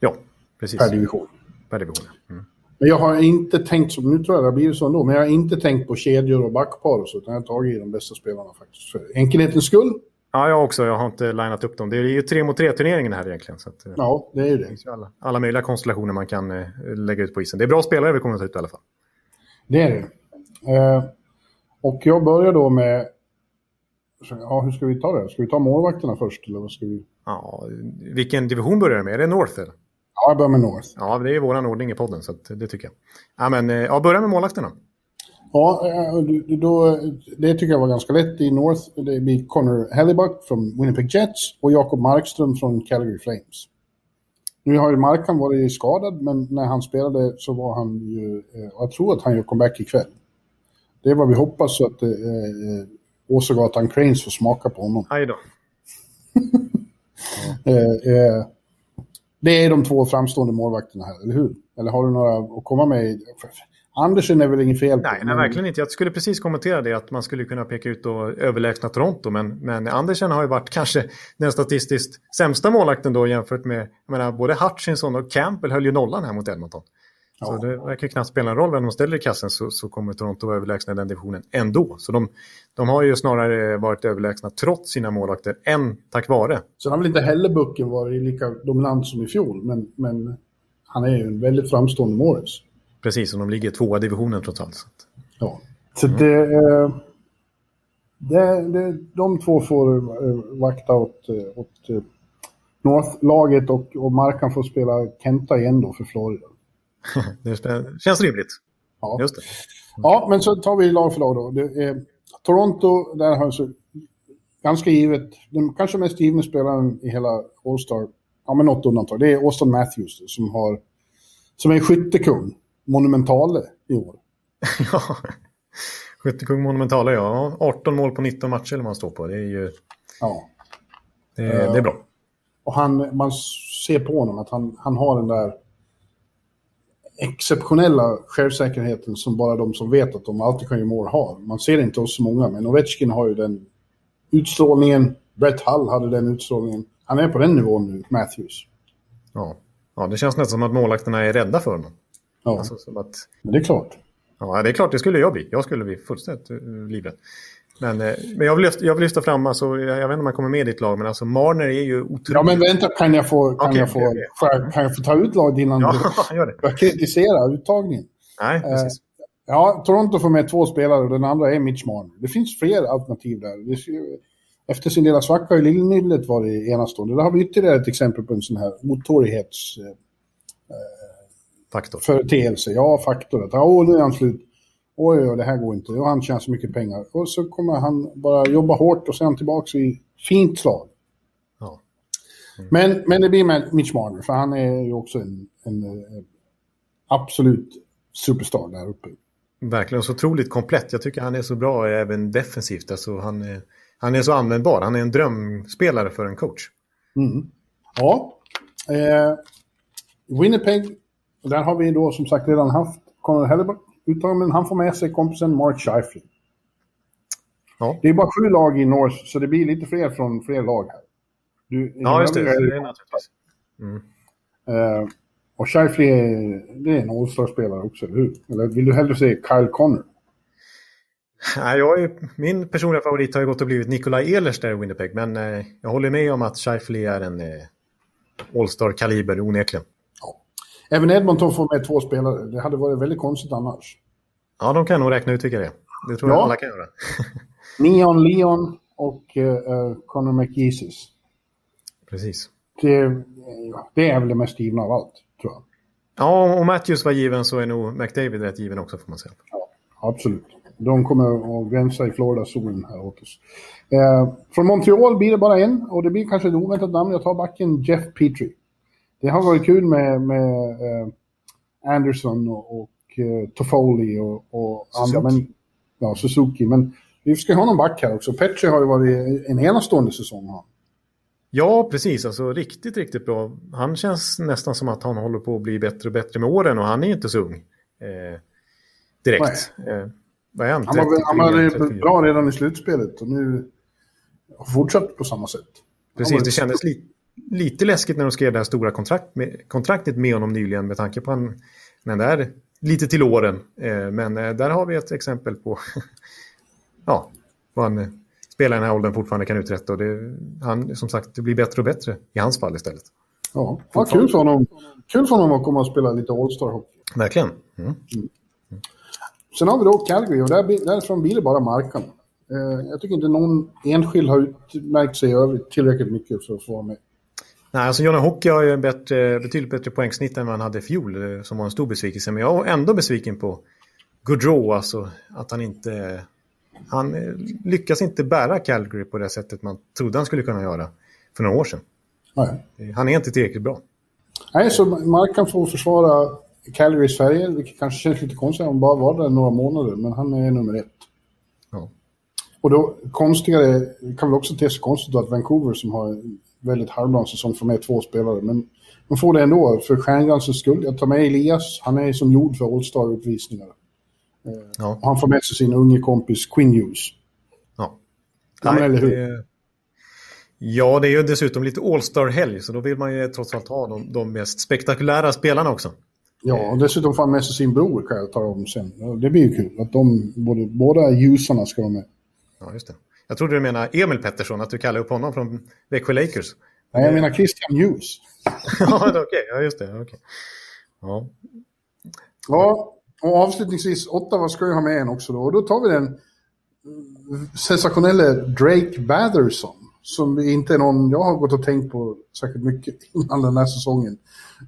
Ja, precis. Per division. Per division, mm. Men jag har inte tänkt, som nu tror jag det blir så ändå, men jag har inte tänkt på kedjor och backpar och så, utan jag har tagit de bästa spelarna faktiskt. För enkelhetens skull Ja, jag också. Jag har inte linat upp dem. Det är ju tre mot tre turneringen här egentligen. Så att, eh, ja, det är ju det. det alla, alla möjliga konstellationer man kan eh, lägga ut på isen. Det är bra spelare vi kommer att ta ut i alla fall. Det är det. Eh, och jag börjar då med... Ja, hur ska vi ta det? Ska vi ta målvakterna först? Eller vad ska vi... Ja, vilken division börjar du med? Är det North? Eller? Ja, jag börjar med North. Ja, det är vår ordning i podden, så det tycker jag. Ja, men, eh, ja, börja med målvakterna. Ja, eh, då, det tycker jag var ganska lätt i North. Det blir Connor Hellebuck från Winnipeg Jets och Jakob Markström från Calgary Flames. Nu har ju Markan varit skadad, men när han spelade så var han ju... Eh, jag tror att han gör comeback ikväll. Det är vad vi hoppas, så att eh, eh Åsegatan Cranes får smaka på honom. Hej då. eh, eh, det är de två framstående målvakterna här, eller hur? Eller har du några att komma med? Andersen är väl inget fel. Nej, nej, verkligen inte. Jag skulle precis kommentera det att man skulle kunna peka ut då överlägsna Toronto. Men, men Andersen har ju varit kanske den statistiskt sämsta målakten då jämfört med, jag menar, både Hutchinson och Campbell höll ju nollan här mot Edmonton. Ja. Så det verkar knappt spela en roll vem de ställer i kassen så, så kommer Toronto vara överlägsna i den divisionen ändå. Så de, de har ju snarare varit överlägsna trots sina målvakter än tack vare. Sen har väl inte heller Bucken varit lika dominant som i fjol, men, men han är ju en väldigt framstående målis. Precis, och de ligger tvåa divisionen trots allt. Ja, så det, eh, det, det, de två får eh, vakta åt, eh, åt North-laget och, och Markan får spela Kenta igen då för Florida. det känns rimligt. Ja. Just det. Ja, men så tar vi lag för lag då. Toronto, där har så ganska givet, den kanske mest givna spelaren i hela All-Star, ja men något undantag, det är Austin Matthews som har, som är skyttekung monumentale i år. ja, skyttekung monumentale ja. 18 mål på 19 matcher eller man står på. Det är ju... Ja. Det, det är bra. Och han, man ser på honom att han, han har den där exceptionella självsäkerheten som bara de som vet att de alltid kan göra mål har. Man ser inte hos så många, men Ovechkin har ju den utstrålningen. Brett Hull hade den utstrålningen. Han är på den nivån nu, Matthews. Ja, ja det känns nästan som att målakterna är rädda för honom. Ja, Alltså, som att, men det är klart. ja, det är klart, det skulle jag bli. Jag skulle bli fullständigt uh, livrädd. Men, eh, men jag, vill lyfta, jag vill lyfta fram, alltså, jag, jag vet inte om han kommer med i ditt lag, men alltså Marner är ju otroligt... Ja, men vänta, kan jag få, kan Okej, jag få, okej, okej. kan jag få ta ut laget innan Ja, du gör det. börjar kritisera uttagningen? Nej, precis. Ja, Toronto får med två spelare och den andra är Mitch Marner. Det finns fler alternativ där. Efter sin lilla svacka har ju Lillnillet varit enastående. Där har vi ytterligare ett exempel på en sån här otålighetsföreteelse. Faktor. Ja, faktor. Att, åh, nu är han slut. Oj, oj, det här går inte. Och han tjänar så mycket pengar. Och så kommer han bara jobba hårt och sen tillbaka i fint slag. Ja. Men, men det blir med Mitch Marner, för han är ju också en, en, eh, absolut superstar där uppe. Verkligen så otroligt komplett. Jag tycker han är så bra även defensivt. Alltså, han, är, han är så användbar. Han är en drömspelare för en coach. Mm. Ja. Eh, Winnipeg, där har vi då som sagt redan haft Conor Hellebuck uttagen, men han får med sig kompisen Mark Scheifele. Ja, Det är bara sju lag i North, så det blir lite fler från fler lag här. Du, ja just det. det är naturligtvis. Eh, och Scheifele är, det är en All-star-spelare också, eller hur? Eller vill du hellre se Kyle Connor? Nej, jag är, min personliga favorit har ju gått och blivit Nikolaj Ehlers där i Winnipeg. Men eh, jag håller med om att Scheifele är en eh, All-star-kaliber onekligen. Även Edmonton får med två spelare. Det hade varit väldigt konstigt annars. Ja, de kan nog räkna ut vilka det är. Det tror Ja. jag alla kan göra. Neon Leon och eh, eh, Connor McJesus. Precis. Det, det är väl det mest givna av allt, tror jag. Ja, om Matthews var given så är nog McDavid rätt given också får man säga. Absolut. De kommer att gränsa i Florida-zonen här åt oss. Eh, från Montreal blir det bara en och det blir kanske ett oväntat namn. Jag tar backen Jeff Petrie. Det har varit kul med, med eh, Anderson och, och eh, Toffoli och, och andra. Men, ja, Suzuki. Men vi ska ha någon back här också. Petrie har ju varit en enastående säsong. han. Ja, precis. Alltså riktigt, riktigt bra. Han känns nästan som att han håller på att bli bättre och bättre med åren och han är inte så ung. Eh, direkt. Eh, vad är han? Han var, 33, han var 34? bra redan i slutspelet och nu har fortsatt på samma sätt. Precis, det kändes li lite läskigt när de skrev det här stora kontrakt med, kontraktet med honom nyligen med tanke på han, den där lite till åren. Eh, men eh, där har vi ett exempel på ja, vad en spelare i den här åldern fortfarande kan uträtta. Och det, han, som sagt, det blir bättre och bättre i hans fall istället. Ja, ja kul, för honom. kul för honom att komma och spela lite All-Star-hockey. Verkligen. Mm. Sen har vi då Calgary och där, därifrån blir det bara marken. Eh, jag tycker inte någon enskild har utmärkt sig över tillräckligt mycket för att få vara med. Nej, alltså Johnny Hockey har ju bättre, betydligt bättre poängsnitt än vad han hade i fjol, eh, som var en stor besvikelse. Men jag är ändå besviken på Gaudreau, alltså att han inte... Han eh, lyckas inte bära Calgary på det sättet man trodde han skulle kunna göra för några år sedan. Nej. Eh, Han är inte tillräckligt bra. Nej, så Markan får försvara Calgarys färger, vilket kanske känns lite konstigt om han bara var där några månader, men han är nummer ett. Ja. Och då konstigare, kan väl också te sig konstigt då att Vancouver som har väldigt halvdan säsong får med två spelare, men de får det ändå för stjärngransens skull. Jag tar med Elias, han är som gjord för All-Star-uppvisningar. Ja. Och han får med sig sin unge kompis Quinn Hughes. Ja. Ja, men eller hur? det- Ja, det är ju dessutom lite All-Star-helg, så då vill man ju trots allt ha de, de mest spektakulära spelarna också. Ja, och dessutom får han med sig sin bror kan jag ta om sen. Det blir ju kul att de, både, båda ljusarna ska vara med. Ja, just det. Jag trodde du menade Emil Pettersson, att du kallar upp honom från Växjö Lakers. Nej, jag menar Christian Hughes. ja, okej. Ja, just det. okej. Ja. Ja, och avslutningsvis, Ottawa ska ju ha med en också då. Och då tar vi den sensationella Drake Batherson. Som inte är någon jag har gått och tänkt på särskilt mycket innan den här säsongen.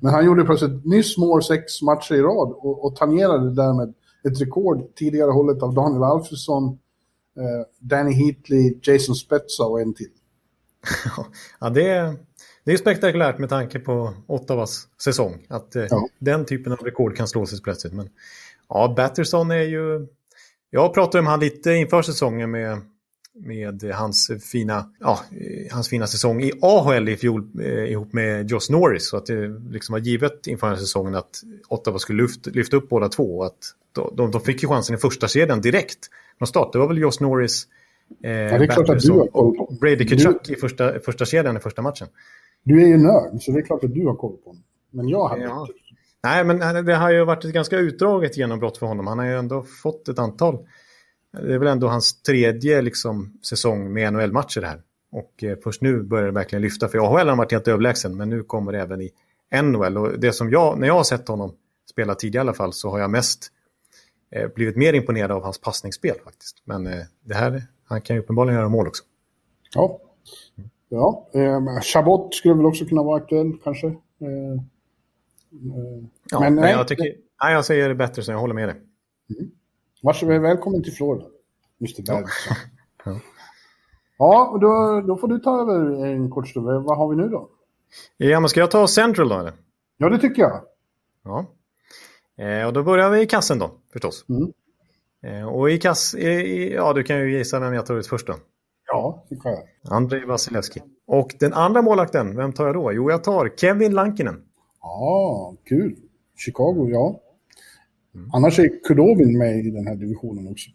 Men han gjorde plötsligt nyss mål sex matcher i rad och, och tangerade därmed ett rekord tidigare hållet av Daniel Alfredsson, Danny Heatley, Jason Spezza och en till. Ja, det, är, det är spektakulärt med tanke på Ottawas säsong. Att eh, Ja. den typen av rekord kan slås plötsligt. Men ja, Batterson är ju... Jag pratade om han lite inför säsongen med med hans fina, ja, hans fina säsong i AHL i fjol eh, ihop med Josh Norris. Så att det liksom var givet inför den här säsongen att Ottawa skulle lyfta, lyfta upp båda två. Att de, de, de fick ju chansen i första serien direkt. De startade var väl Josh Norris, eh, ja, det är klart att du har koll på. Brady Kachuk i första, första kedjan i första matchen. Du är ju nörd, så det är klart att du har koll på honom. Men jag hade ja. inte. Nej, men det har ju varit ett ganska utdraget genombrott för honom. Han har ju ändå fått ett antal det är väl ändå hans tredje liksom, säsong med NHL-matcher här. Och eh, först nu börjar det verkligen lyfta. För AHL har han varit helt överlägsen, men nu kommer det även i NHL. Och det som jag, när jag har sett honom spela tidigare i alla fall, så har jag mest eh, blivit mer imponerad av hans passningsspel faktiskt. Men eh, det här, han kan ju uppenbarligen göra mål också. Ja, ja. Eh, Chabot skulle väl också kunna vara aktuell kanske. Eh, ja, men, men jag, tycker, nej, jag säger det bättre så jag håller med dig. Mm. Varsågod, välkommen till Florida, Mr. Bergson. Ja. ja, då, då får du ta över en kort stund. Vad har vi nu då? Ja, men ska jag ta Central då eller? Ja, det tycker jag. Ja. Eh, och då börjar vi i kassen då, förstås. Mm. Eh, och i kass... I, ja, du kan ju gissa vem jag tar ut först då. Ja, det kan jag. Andrei Vasilevski. Och den andra målakten, vem tar jag då? Jo, jag tar Kevin Lankinen. Ja, kul. Chicago, ja. Mm. Annars är Kudovin med i den här divisionen också.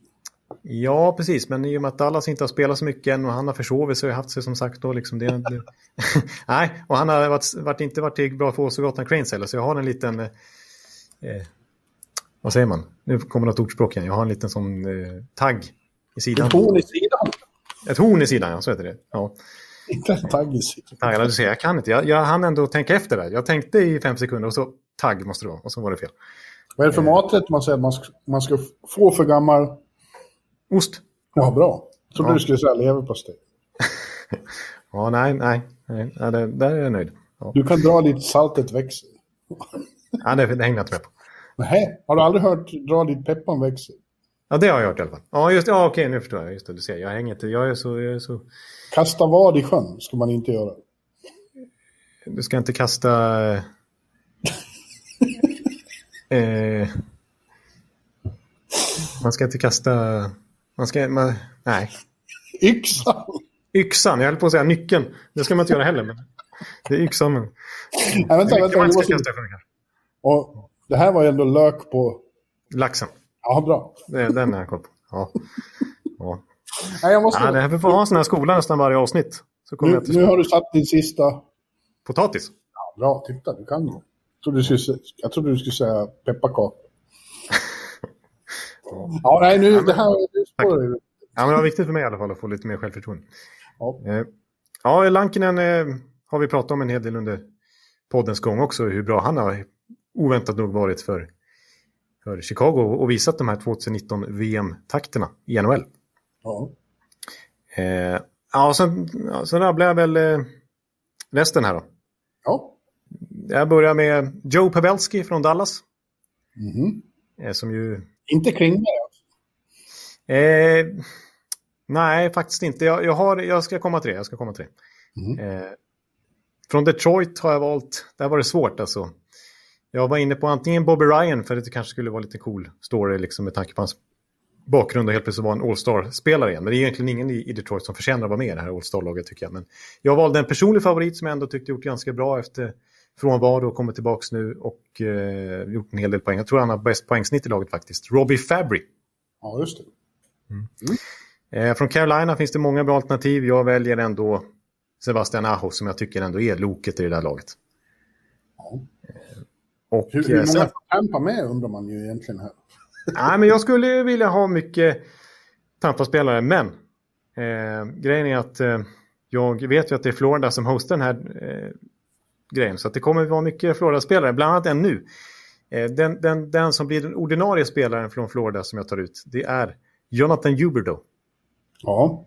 Ja, precis. Men i och med att Dallas inte har spelat så mycket än och han har försovit sig och haft sig som sagt då liksom det... det... Nej, och han har varit, varit, inte varit bra för Gotland Cranes heller, så jag har en liten... Eh, vad säger man? Nu kommer något ordspråk igen. Jag har en liten sån eh, tagg i sidan. Ett horn i sidan? Ett horn i sidan, ja. Så heter det. Ja. Inte en tagg i sidan. Tagg, du ser, jag kan inte. Jag, jag hann ändå tänka efter där. Jag tänkte i fem sekunder och så tagg måste det vara. Och så var det fel. Vad är det för maträtt man säger att man ska, man ska få för gammal? Ost. Ja, bra. Trodde ja. du skulle säga leverpastej. ja, nej, nej. nej. Ja, det, där är jag nöjd. Ja. Du kan dra dit saltet växer. ja, det, det hänger jag inte med på. Nej, har du aldrig hört dra dit pepparn växer? Ja, det har jag hört i alla fall. Ja, just ja, okej, nu förstår jag. Just det, du ser. Jag hänger inte. Jag är så... Jag är så... Kasta vad i sjön ska man inte göra. Du ska inte kasta... Eh, man ska inte kasta... Man ska... Man, nej. Yxan! Yxan, jag höll på att säga nyckeln. Det ska man inte göra heller. Men det är yxan. Men... Nej, vänta, vänta. Man ska kasta Och det här var ändå lök på... Laxen. Ja, bra. Det, den har jag koll på. Ja. Ja. Nej, jag måste... ja, det här, får ha en sån här skola nästan varje avsnitt. Så nu, nu har du satt din sista... Potatis? Ja, bra, titta, du kan skulle, jag trodde du skulle säga pepparkakor. ja, nej, nu, ja, men, det här det spårar Ja, men det var viktigt för mig i alla fall att få lite mer självförtroende. Ja, eh, ja Lankinen eh, har vi pratat om en hel del under poddens gång också, hur bra han har oväntat nog varit för, för Chicago och visat de här 2019 VM-takterna i NHL. Ja. Eh, ja, sen, sen rabblar jag väl eh, resten här då. Ja. Jag börjar med Joe Pavelski från Dallas. Mm. Som ju... Inte Klingberg? Eh, nej, faktiskt inte. Jag, jag, har, jag ska komma till det. Jag ska komma till det. Mm. Eh, från Detroit har jag valt... Där var det svårt alltså. Jag var inne på antingen Bobby Ryan för att det kanske skulle vara lite cool story liksom, med tanke på hans bakgrund och helt plötsligt vara en All-Star-spelare igen. Men det är egentligen ingen i, Detroit som förtjänar att vara med i det här All-Star-laget tycker jag. Men jag valde en personlig favorit som jag ändå tyckte gjort ganska bra efter frånvaro och kommer tillbaka nu och eh, gjort en hel del poäng. Jag tror han har bäst poängsnitt i laget faktiskt. Robbie Fabry. Ja, just det. Mm. Mm. Eh, från Carolina finns det många bra alternativ. Jag väljer ändå Sebastian Aho som jag tycker ändå är loket i det där laget. Och, hur, hur många sen... får Tampa med undrar man ju egentligen här. Nej, men jag skulle vilja ha mycket Tampa-spelare, men eh, grejen är att eh, jag vet ju att det är Florida som hostar den här eh, grejen. Så det kommer att vara mycket Florida-spelare, bland annat en nu. Eh, den, den, den som blir den ordinarie spelaren från Florida som jag tar ut, det är Jonathan Huberdo. Ja.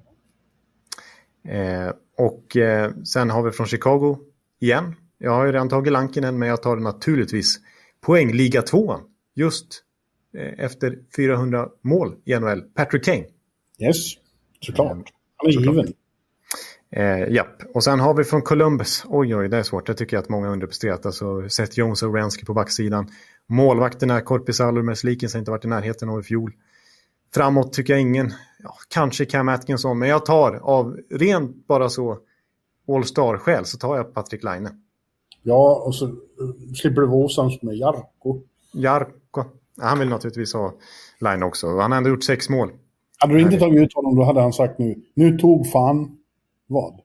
Eh, och eh, sen har vi från Chicago igen. Jag har ju redan tagit Lankinen, men jag tar naturligtvis poängliga tvåan. Just eh, efter 400 mål i NHL. Patrick Kane. Yes, såklart. Han är given. Eh, japp, och sen har vi från Columbus. Oj, oj, det är svårt. Det tycker jag att många underpresterat. Alltså, Seth Jones och Rensky på backsidan. Målvakterna, Korpisalo och Merslikins har inte varit i närheten av i fjol. Framåt tycker jag ingen ja, kanske Cam Atkinson, men jag tar av rent bara så All-star-skäl så tar jag Patrik Laine. Ja, och så uh, slipper du vara osams med Jarko. Jarko. Han vill naturligtvis ha Line också. Han har ändå gjort sex mål. Hade du inte tagit ut honom då hade han sagt nu, nu tog fan vad?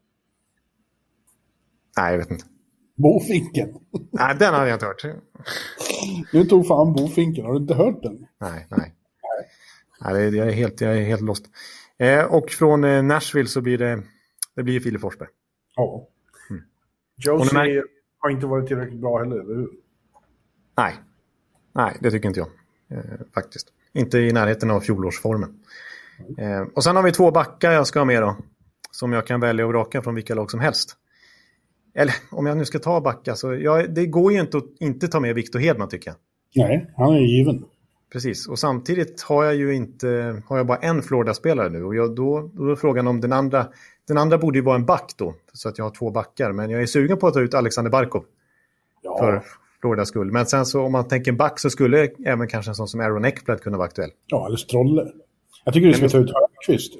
Nej, jag vet inte. Bofinken. Nej, den hade jag inte hört. Nu tog fan bofinken, har du inte hört den? Nej, nej. nej jag, är helt, jag är helt lost. Eh, och från eh, Nashville så blir det, det blir Filip Forsberg. Ja. Mm. Josie har inte varit tillräckligt bra heller, eller hur? Nej, nej det tycker inte jag. Eh, faktiskt. Inte i närheten av fjolårsformen. Eh, och sen har vi två backar jag ska ha med då. Som jag kan välja och vraka från vilka lag som helst. Eller om jag nu ska ta backar så ja, det går ju inte att inte ta med Victor Hedman tycker jag. Nej, han är given. Precis, och samtidigt har jag ju inte, har jag bara en Florida-spelare nu och jag, då, då är frågan om den andra, den andra borde ju vara en back då, så att jag har två backar, men jag är sugen på att ta ut Alexander Barkov Ja, för Floridas skull. Men sen så om man tänker back så skulle även kanske en sån som Aaron Ekblad kunna vara aktuell. ja eller Strolle. Jag tycker du ska ta ut Hörnqvist.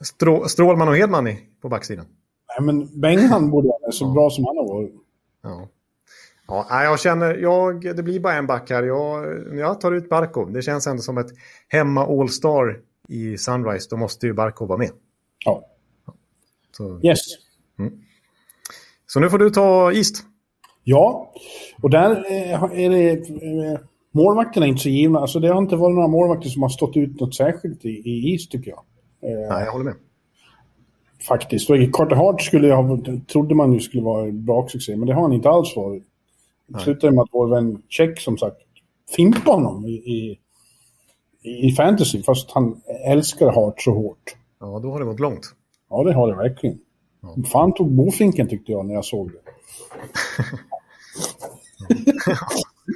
Strå, Strålman och Hedman i, på backsidan. Nej, men Bengan borde vara så bra som han har varit. Ja. Ja, jag känner, jag, det blir bara en back här. Jag, jag tar ut Barkov. Det känns ändå som ett hemma All-Star i Sunrise. Då måste ju Barkov vara med. Ja. Så, Yes. så nu får du ta East. Ja, och där eh, är det... Eh, målvakterna är inte så givna. Alltså det har inte varit några målvakter som har stått ut något särskilt i, i is, tycker jag. Nej, jag håller med. Faktiskt. Och Carter Hart skulle ha, trodde man ju skulle vara en baksuccé, men det har han inte alls varit. Det slutade med att vår vän Check, som sagt, fimpade honom i, i, i fantasy, fast han älskar Hart så hårt. Ja, då har det gått långt. Ja, det har det verkligen. Fan tog bofinken tyckte jag när jag såg det.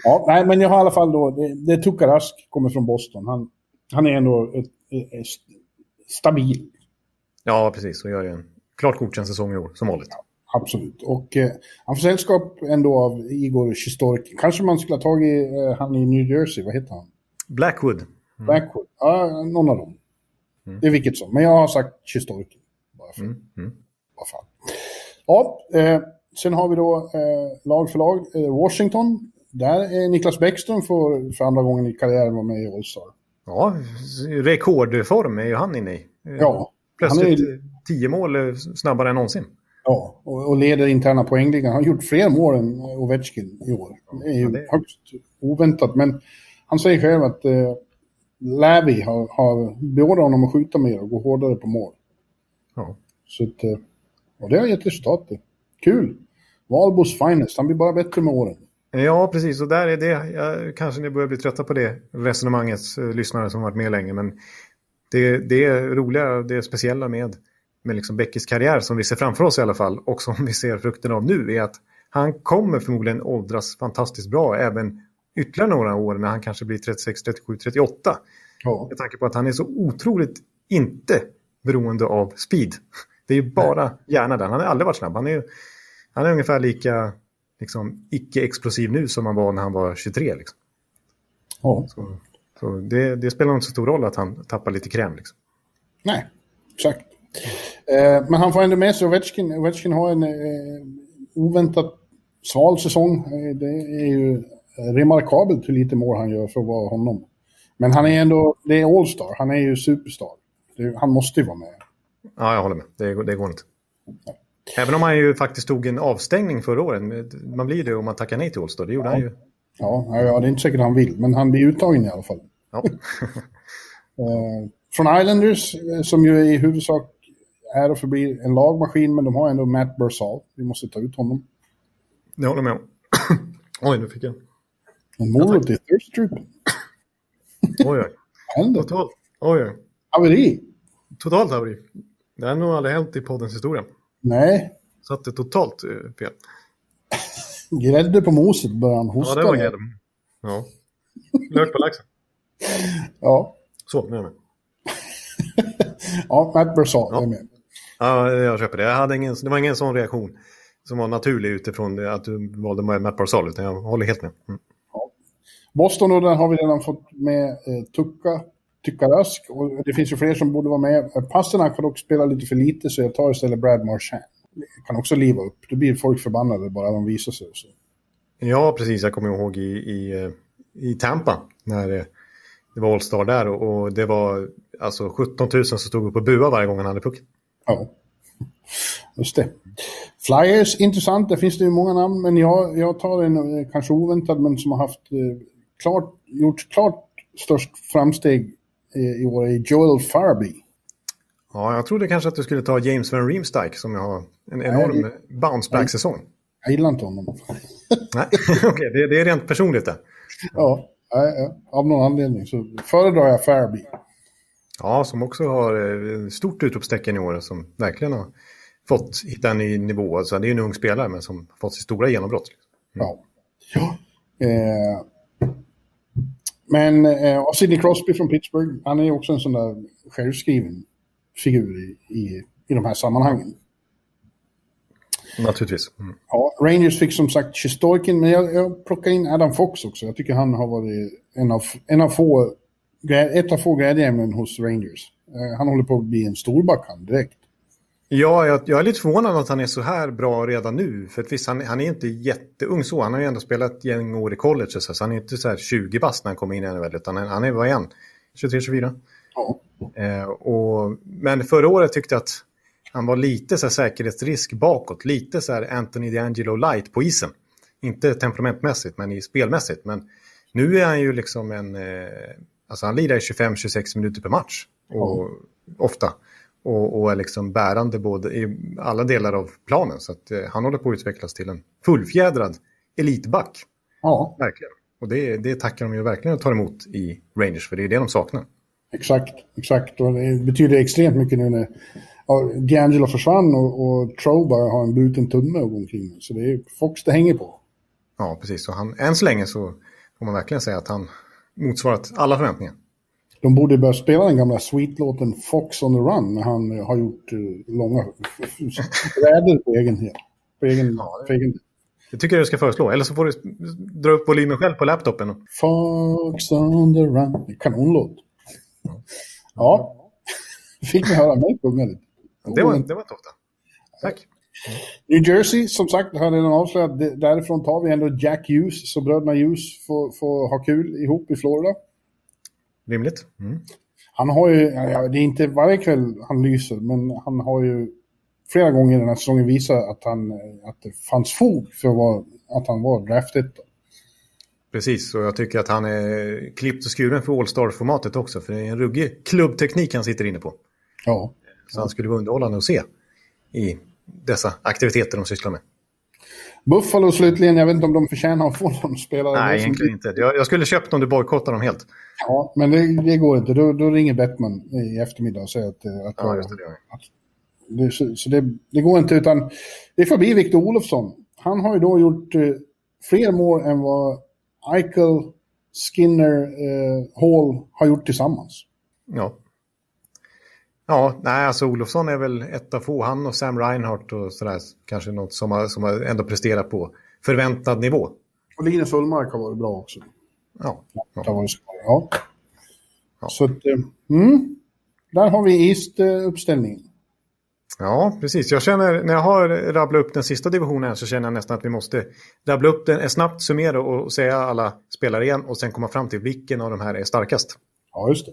ja, nej, men jag har i alla fall då, det, det är Tukarask, kommer från Boston. Han, han är ändå ett, ett, ett stabil, Ja, precis. Och gör ju en klart godkänd säsong i år, som vanligt. absolut. Och eh, han får sällskap ändå av Igor Sjistorkin. Kanske man skulle ha tagit eh, han i New Jersey, vad heter han? Blackwood. Blackwood? Ja, någon av dem. Det är vilket som. Men jag har sagt Sjistorkin. För, Mm. Mm. bara fan. Ja, eh, sen har vi då eh, lag för lag. Eh, Washington. Där är Niklas Bäckström för, för andra gången i karriären var med i All-Star. Ja, rekordform är ju han inne i. Ja, Plötsligt han är- tio mål eh, snabbare än någonsin. ja och, och leder interna poängligan. Han har gjort fler mål än Ovechkin i år. Det är ju Ja, det- högst oväntat. Men han säger själv att eh, Lävi har, har beordrat honom att skjuta mer och gå hårdare på mål. Ja. Så att, eh, och det har gett resultat. Kul! Valbos finest. Han blir bara bättre med åren. Ja, precis. Och där är det. Jag, kanske ni börjar bli trötta på det resonemanget, eh, lyssnare som varit med länge. Men det, det är roliga, det speciella med, med liksom Beckis karriär som vi ser framför oss i alla fall och som vi ser frukten av nu är att han kommer förmodligen åldras fantastiskt bra även ytterligare några år när han kanske blir 36, 37, 38. Ja. Med tanke på att han är så otroligt inte beroende av speed. Det är ju bara hjärna där. Han har aldrig varit snabb. Han är, han är ungefär lika liksom, icke-explosiv nu som han var när han var 23. Liksom. ja. Så, så det, det spelar inte så stor roll att han tappar lite kräm. Liksom. Nej, exakt. Eh, men han får ändå med sig Ovechkin. Ovechkin har en eh, oväntat sval säsong. Eh, det är ju remarkabelt hur lite mål han gör för att vara honom. Men han är ändå, det är All-star. Han är ju superstar. Det, han måste ju vara med. Ja, jag håller med. Det, det går inte. Även om han ju faktiskt tog en avstängning förra året. Man blir det om man tackar nej till Allstar. Det gjorde han ju. Ja, ja, ja, det är inte säkert han vill, men han blir uttagen i alla fall. Ja. Eh, från Islanders, eh, som ju i huvudsak är och förblir en lagmaskin, men de har ändå Matt Barzal. Vi måste ta ut honom. Det håller med om. Oj, nu fick jag... En morot i Thirst. Oj, oj. Händer. Totalt. Oj, oj. Haveri. Totalt haveri. Det har nog aldrig hänt i poddens historia. Nej, Så att det är totalt eh, fel. grädde på moset börjar han Ja, hosta. det var där. grädden. Ja. Lök på laxen. Ja, Så, nu är jag med. ja Matt Barzal Ja. är med. Ja, jag köper det. Jag hade ingen, det var ingen sån reaktion som var naturlig utifrån att du valde Matt Barzal, utan jag håller helt med. Mm. Boston, då, där har vi redan fått med eh, Tucka. Tycka-rask. Och det finns ju fler som borde vara med. Pasternak har dock spelat lite för lite så jag tar istället Brad Marchand. Kan också liva upp. Då blir folk förbannade bara de visar sig. Så. Ja, precis. Jag kommer ihåg i, i, i Tampa när det, det var All-Star där och, det var alltså 17 000 som stod upp och buade varje gång han hade pucken. Ja, just det. Flyers, intressant. Där finns det ju många namn, men jag, jag tar en eh, kanske oväntad, men som har haft eh, klart, gjort klart störst framsteg i år är Joel Farby. Ja, jag trodde kanske att du skulle ta James Van Riemsdyk som har en enorm bounce-back-säsong. Jag gillar inte honom. Nej, okej, okay, det, det, är rent personligt det. Ja, av någon anledning så föredrar jag Farby. Ja, som också har stort utropstecken i år som verkligen har fått hitta en ny nivå. Alltså, det är en ung spelare men som fått sitt stora genombrott. Mm. Ja. ja. Eh, men eh, och Sidney Crosby från Pittsburgh, han är också en sån där självskriven figur i, i, i de här sammanhangen. Naturligtvis. Mm. Ja, Rangers fick som sagt Shestorkin, men jag, jag plockar in Adam Fox också. Jag tycker han har varit en av, en av få, ett av få glädjeämnen hos Rangers. Eh, han håller på att bli en storback han direkt. Ja, jag, jag, är lite förvånad att han är så här bra redan nu. För att visst, han, han är inte jätteung så. Han har ju ändå spelat ett gäng år i college. Så, han är inte så här 20 bast när han kommer in i NHL. Utan han, han är, vad är han? 23-24? Ja. Eh, och, men förra året tyckte jag att han var lite så här säkerhetsrisk bakåt. Lite så här Anthony DeAngelo light på isen. Inte temperamentmässigt, men i spelmässigt. Men nu är han ju liksom en... Eh, alltså han lirar 25-26 minuter per match. Och, ja. Ofta och, och är liksom bärande både i alla delar av planen. Så att, eh, han håller på att utvecklas till en fullfjädrad elitback. Ja. Verkligen. Och det, det tackar de ju verkligen att ta emot i Rangers, för det är det de saknar. Exakt, exakt. Och det betyder extremt mycket nu när ja, D'Angelo försvann och, och Troba har en bruten tumme och omkring. Så det är Fox det hänger på. Ja, precis. Och han, än så länge så får man verkligen säga att han motsvarat alla förväntningar. De borde börja spela den gamla sweet-låten Fox on the Run när han har gjort uh, långa räder på egen hand. På egen, ja, på egen... Det tycker jag du ska föreslå. Eller så får du dra upp volymen själv på laptopen. Fox on the Run. Kanonlåt. Ja. ja. Fick ni höra mig sjunga lite. Det var, det var tofta. Tack. New Jersey, som sagt, har redan avslöjat. Därifrån tar vi ändå Jack Hughes, så bröderna Hughes får, får ha kul ihop i Florida. Rimligt. Mm. Han har ju, ja, det är inte varje kväll han lyser, men han har ju flera gånger den här säsongen visat att, han, att det fanns fog för att, vara, att han var draftet. Precis, och jag tycker att han är klippt och skuren för All-Star-formatet också, för det är en ruggig klubbteknik han sitter inne på. Ja. Så han skulle vara underhållande att se i dessa aktiviteter de sysslar med. Buffalo slutligen, jag vet inte om de förtjänar att få någon spelare. Nej, egentligen inte. Jag, jag skulle köpt om du bojkottar dem helt. Ja, men det, det går inte. Då, då, ringer Bettman i eftermiddag och säger att... att, ja, just det. Att, det så, så det, det, går inte, utan det får bli Victor Olofsson. Han har ju då gjort eh, fler mål än vad Eichel, Skinner, eh, Hall har gjort tillsammans. Ja. Ja, nej, alltså Olofsson är väl ett av få. Han och Sam Reinhardt och sådär. Kanske något som har, som har ändå presterat på förväntad nivå. Och Linus Ullmark har varit bra också. Ja. ja. ja. ja. Så att, eh, mm, där har vi East-uppställningen. Ja, precis. Jag känner, när jag har rabblat upp den sista divisionen så känner jag nästan att vi måste rabbla upp den, snabbt summera och säga alla spelare igen och sen komma fram till vilken av de här är starkast. Ja, just det.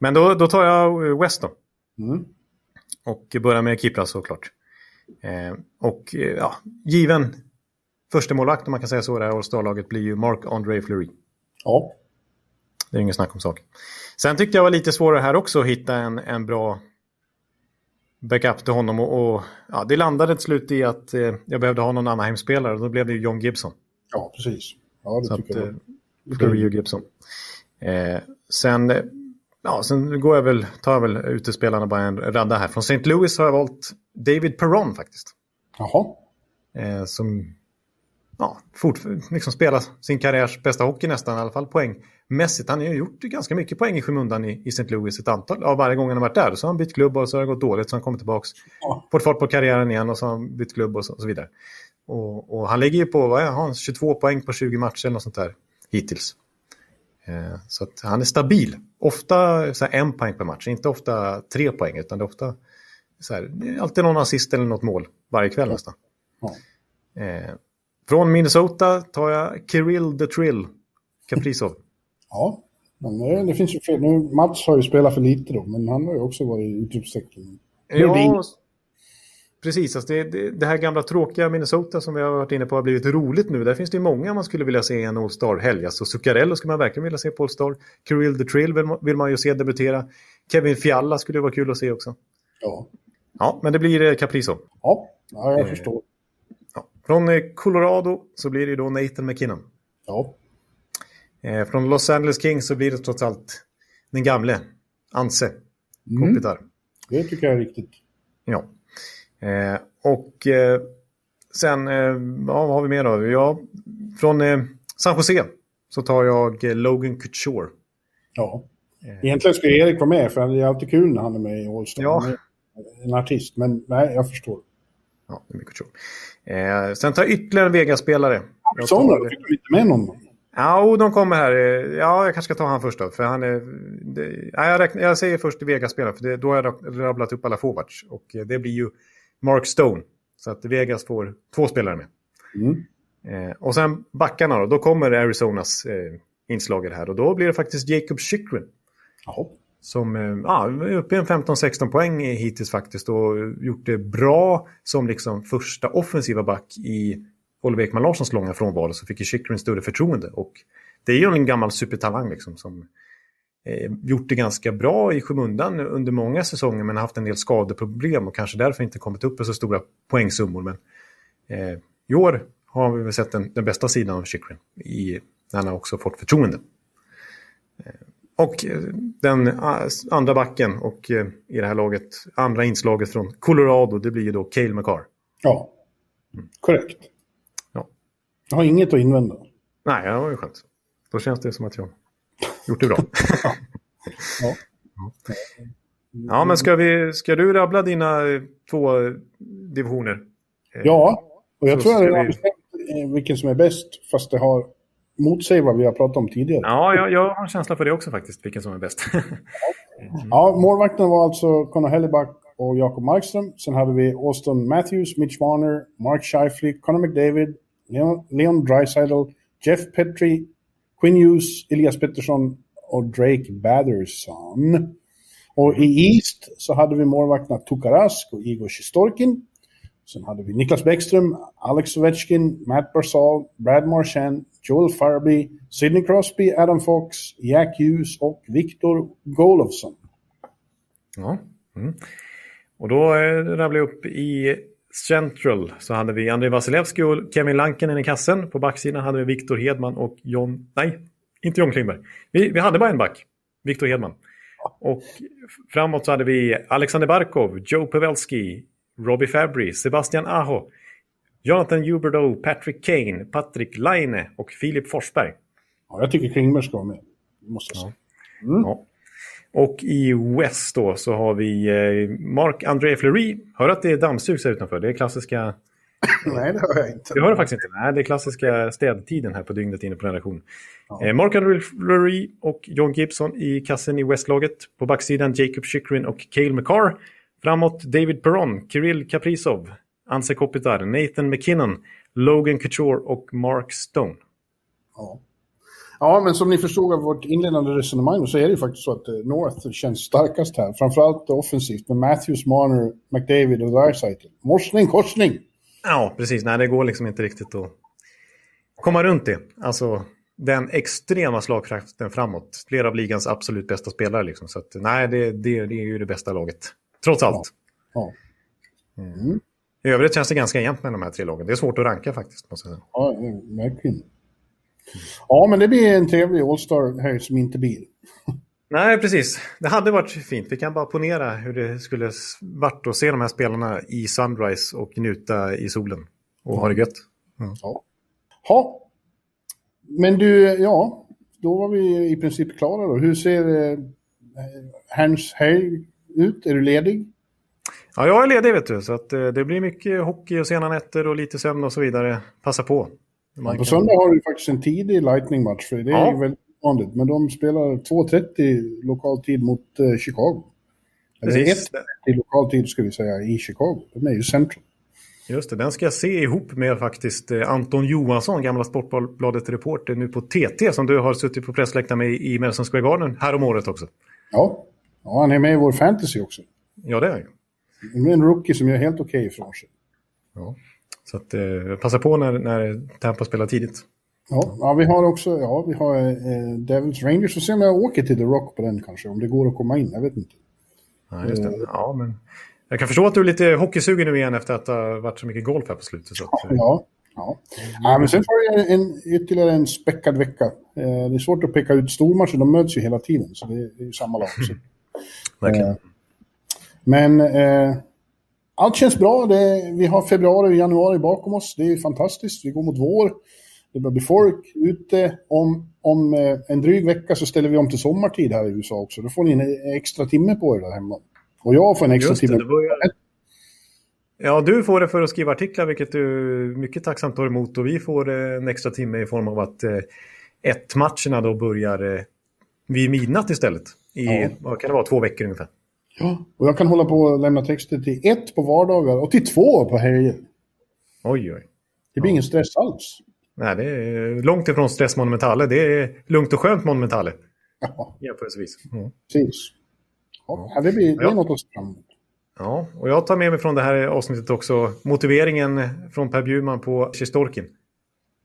Men då, då tar jag West då. Mm. Och börjar med Kipras såklart. Eh, och eh, ja, given första målvakt om man kan säga så, det här All-Star-laget blir ju Mark-André Fleury. Ja. Det är ingen snack om sak. Sen tyckte jag var lite svårare här också att hitta en, en bra backup till honom. Och, och ja, det landade till slut i att eh, jag behövde ha någon Anaheim-spelare och då blev det ju John Gibson. Ja, precis. Ja, det så tycker att, jag. Eh, Fleury och Gibson. Eh, sen Ja, sen går jag väl, tar jag väl utespelarna bara en radda här. Från St. Louis har jag valt David Perron faktiskt. Jaha. Eh, som ja, fort, liksom spelar sin karriärs bästa hockey nästan, i alla fall poängmässigt. Han har ju gjort ganska mycket poäng i skymundan i, i St. Louis ett antal, ja, varje gång han har varit där. Så har han bytt klubb och så har det gått dåligt, så han kommit tillbaka. Ja. Fått fart på karriären igen och så har han bytt klubb och så, och så vidare. Och, och, han ligger ju på vad är, han, 22 poäng på 20 matcher eller något sånt där hittills. Eh, så han är stabil. Ofta så en poäng per match, inte ofta tre poäng, utan det är ofta så här, alltid någon assist eller något mål varje kväll nästan. Ja. Eh, från Minnesota tar jag Kirill the Trill, Kaprizov. ja, men det finns ju fler. Nu, Mats har ju spelat för lite då, men han har ju också varit utropstecken. Ja, precis. Alltså det, det, det, här gamla tråkiga Minnesota som vi har varit inne på har blivit roligt nu. Där finns det ju många man skulle vilja se en All-Star-helg. Alltså Zuccarello skulle man verkligen vilja se på All-Star. Kirill the Trill vill, vill man ju se debutera. Kevin Fialla skulle vara kul att se också. Ja. Ja, men det blir eh, Caprizo. Ja, ja jag eh, förstår. Ja. Från eh, Colorado så blir det då Nathan McKinnon. Ja. Från Los Angeles Kings så blir det trots allt den gamle Anse mm. Kopitar. Det tycker jag är riktigt. Ja. Eh, och eh, sen, eh, ja, vad har vi mer då? Ja, från San Jose så tar jag Logan Couture. Ja. Egentligen ska Erik vara med, för det är alltid kul när han är med i Allstar. Ja. En artist, men nej, jag förstår. Ja, det är mycket eh, Sen tar jag ytterligare en Vegas-spelare. Sådana, tar... fick du inte med någon? Ja, de kommer här. Ja, jag kanske ska ta han först då. För han är, det, ja, jag, räknar, jag säger först Vegas-spelare, för det, då har jag rabblat upp alla forwards. Och det blir ju Mark Stone. Så att Vegas får två spelare med. Mm. Eh, och sen backarna då, då kommer Arizonas eh, inslag här. Och då blir det faktiskt Jacob Chychrun. Som eh, ja, är uppe i en 15-16 poäng hittills faktiskt. Och gjort det bra som liksom första offensiva back i Oliver Ekman Larssons långa frånvaro. Så fick ju Chychrun större förtroende. Och det är ju en gammal supertalang liksom som gjort det ganska bra i skymundan under många säsonger men haft en del skadeproblem och kanske därför inte kommit upp i så stora poängsummor. Men eh, i år har vi väl sett den, den bästa sidan av Chychrun när han har också fått förtroende. Eh, och eh, den eh, andra backen och eh, i det här laget, andra inslaget från Colorado, det blir ju då Cale McCarr. Ja, korrekt. Ja. Jag har inget att invända. Nej, det var ju skönt. Då känns det som att jag gjort det bra. ja. ja, men ska, vi, ska du rabbla dina två divisioner? Ja, och jag Så tror att jag har bestämt vilken som är bäst, fast det har motsäger vad vi har pratat om tidigare. Ja, jag, jag har en känsla för det också faktiskt, vilken som är bäst. ja, målvakten var alltså Conor Helleback och Jakob Markström. Sen hade vi Austin Matthews, Mitch Marner, Mark Scheifele, Conor McDavid, Leon, Leon Draisaitl, Jeff Petri, Quinn Hughes, Elias Pettersson och Drake Batherson. Och i East så hade vi målvakterna Tukarask och Igor Sjistorkin. Sen hade vi Niklas Bäckström, Alex Ovechkin, Matt Barzal, Brad Marchand, Joel Farby, Sidney Crosby, Adam Fox, Jack Hughes och Viktor Golovson. Ja. Mm. Och då eh, rabblar jag upp i Central så hade vi Andrei Vasilevski och Kevin Lankinen i kassen. På backsidan hade vi Viktor Hedman och John... Nej, inte John Klingberg. Vi, vi hade bara en back, Viktor Hedman. Och framåt så hade vi Alexander Barkov, Joe Pavelski, Robbie Fabry, Sebastian Aho, Jonathan Huberdeau, Patrick Kane, Patrick Laine och Filip Forsberg. Ja, jag tycker Klingberg ska vara med. Måste jag säga. Mm. Ja. Och i West då så har vi eh, Mark-André Fleury. Hör att det är dammsug här utanför? Det är klassiska... Nej, det hör jag inte. Det hör du faktiskt inte. Nej, det är klassiska städtiden här på dygnet inne på redaktion. Ja. Eh, Mark-André Fleury och John Gibson i kassen i Westlaget. På backsidan Jacob Chychrun och Cale McCarr. Framåt David Perron, Kirill Kaprizov, Anse Kopitar, Nathan McKinnon, Logan Couture och Mark Stone. Ja. Ja, men som ni förstod av vårt inledande resonemang så är det ju faktiskt så att eh, North känns starkast här. Framförallt offensivt med Matthews, Marner, McDavid och Dreisaitl. Morsning, korsning! Ja, precis. Nej, det går liksom inte riktigt att komma runt det. Alltså den extrema slagkraften framåt. Flera av ligans absolut bästa spelare. Liksom. Så att, nej, det, det, det är ju det bästa laget. Trots allt. Ja. ja. Mm. I övrigt känns det ganska jämnt med de här tre lagen. Det är svårt att ranka faktiskt. Måste jag säga. Ja, verkligen. Ja, men det blir en trevlig All-Star här som inte blir. Nej, precis. Det hade varit fint. Vi kan bara ponera hur det skulle varit att se de här spelarna i Sunrise och njuta i solen. Och ha det gött. Mm. Ja. Ha. Men du, ja, då var vi i princip klara då. Hur ser eh, Hans Helg ut? Är du ledig? Ja, jag är ledig vet du. Så att, eh, det blir mycket hockey och sena nätter och lite sömn och så vidare. Passa på. Ja, på söndag har du faktiskt en tidig Lightning-match. För det är ja. väl vanligt, men de spelar 2.30 lokal tid mot eh, Chicago. Eller Precis. 1.30 lokal tid ska vi säga i Chicago. De är ju central. Just det, den ska jag se ihop med faktiskt eh, Anton Johansson, gamla Sportbladet-reporter nu på TT som du har suttit på pressläktaren med i Madison Square Garden här om året också. Ja. ja, han är med i vår fantasy också. Ja, det är han ju. Det är en rookie som gör helt okej ifrån sig. Ja. Så att, eh, passa på när, när Tampa spelar tidigt. Ja, ja, vi har också ja, vi har eh, Devils Rangers. Får se om jag åker till The Rock på den kanske. Om det går att komma in. Jag vet inte. Ja, just det. Ja, men jag kan förstå att du är lite hockeysugen nu igen efter att det har varit så mycket golf här på slutet. Så att, eh, Ja, ja. ja men sen får vi en, ytterligare en späckad vecka. Eh, det är svårt att peka ut stormatcher. De möts ju hela tiden. Så det är, det är ju samma lag. Så. verkligen. Eh, Men eh, allt känns bra. Det, vi har februari och januari bakom oss. Det är fantastiskt. Vi går mot vår. Det börjar bli folk ute. Om, om eh, en dryg vecka så ställer vi om till sommartid här i USA också. Då får ni en extra timme på er där hemma. Och jag får en extra Just det, timme. det börjar... Ja, du får det för att skriva artiklar, vilket du mycket tacksamt tar emot. Och vi får eh, en extra timme i form av att eh, ett matcherna då börjar eh, vid midnatt istället. I, Ja. vad kan det vara, två veckor ungefär. Ja, och jag kan hålla på och lämna texter till ett på vardagar och till två på helger. Oj, oj. Det blir ingen stress alls. Nej, det är långt ifrån stress monumentale. Det är lugnt och skönt monumentale. Ja, Jämförelsevis. Mm. precis. Ja, det, blir, det är Ja. något att se fram emot. Ja, och jag tar med mig från det här avsnittet också motiveringen från Per Bjurman på Sjistorkin.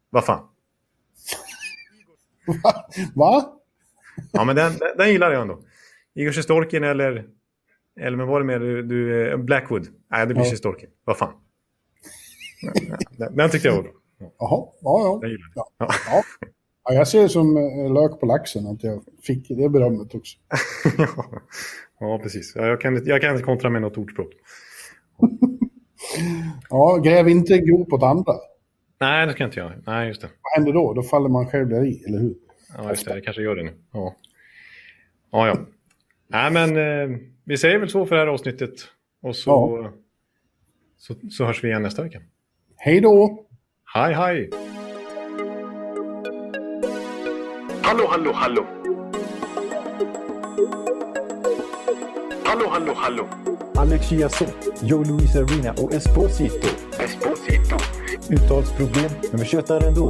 Vad fan. Va? Va? Ja, men den, den, den gillar jag ändå. Igor Sjistorkin eller... Eller men var det mer du, du eh, Blackwood? Nej, det blir Ja. Sjistorkin. Vad fan. Den, den tyckte jag var bra. Jaha, ja, ja. Jag. Ja. Ja. ja, jag ser det som eh, lök på laxen att jag fick det berömmet också. ja, precis. Ja, Jag kan, jag kan inte kontra med något ordspråk. Ja, gräv inte grop åt andra. Nej, det kan jag inte göra. Nej, just det. Vad händer då? Då faller man själv där i, eller hur? Ja, just det. Det kanske gör det nu. Ja, ja. ja. Nej, men eh, vi säger väl så för det här avsnittet. Och så, Ja. så, så hörs vi igen nästa vecka. Hej då! Hej, hej! Hallå, hallå, hallå. Hallå, hallå, hallå. Alex Chiazot, Joe Luis Arena och Esposito. Esposito. Uttalsproblem, men vi tjötar ändå.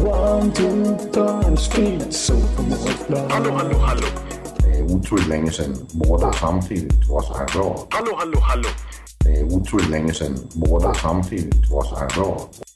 One, two, time, speed, so Hallå, hallå, hallå. Det er utroligt længe siden mor, der samtidig også har råd. Hallå, hallå, hallå. Det er utroligt længe siden mor, der samtidig også har råd.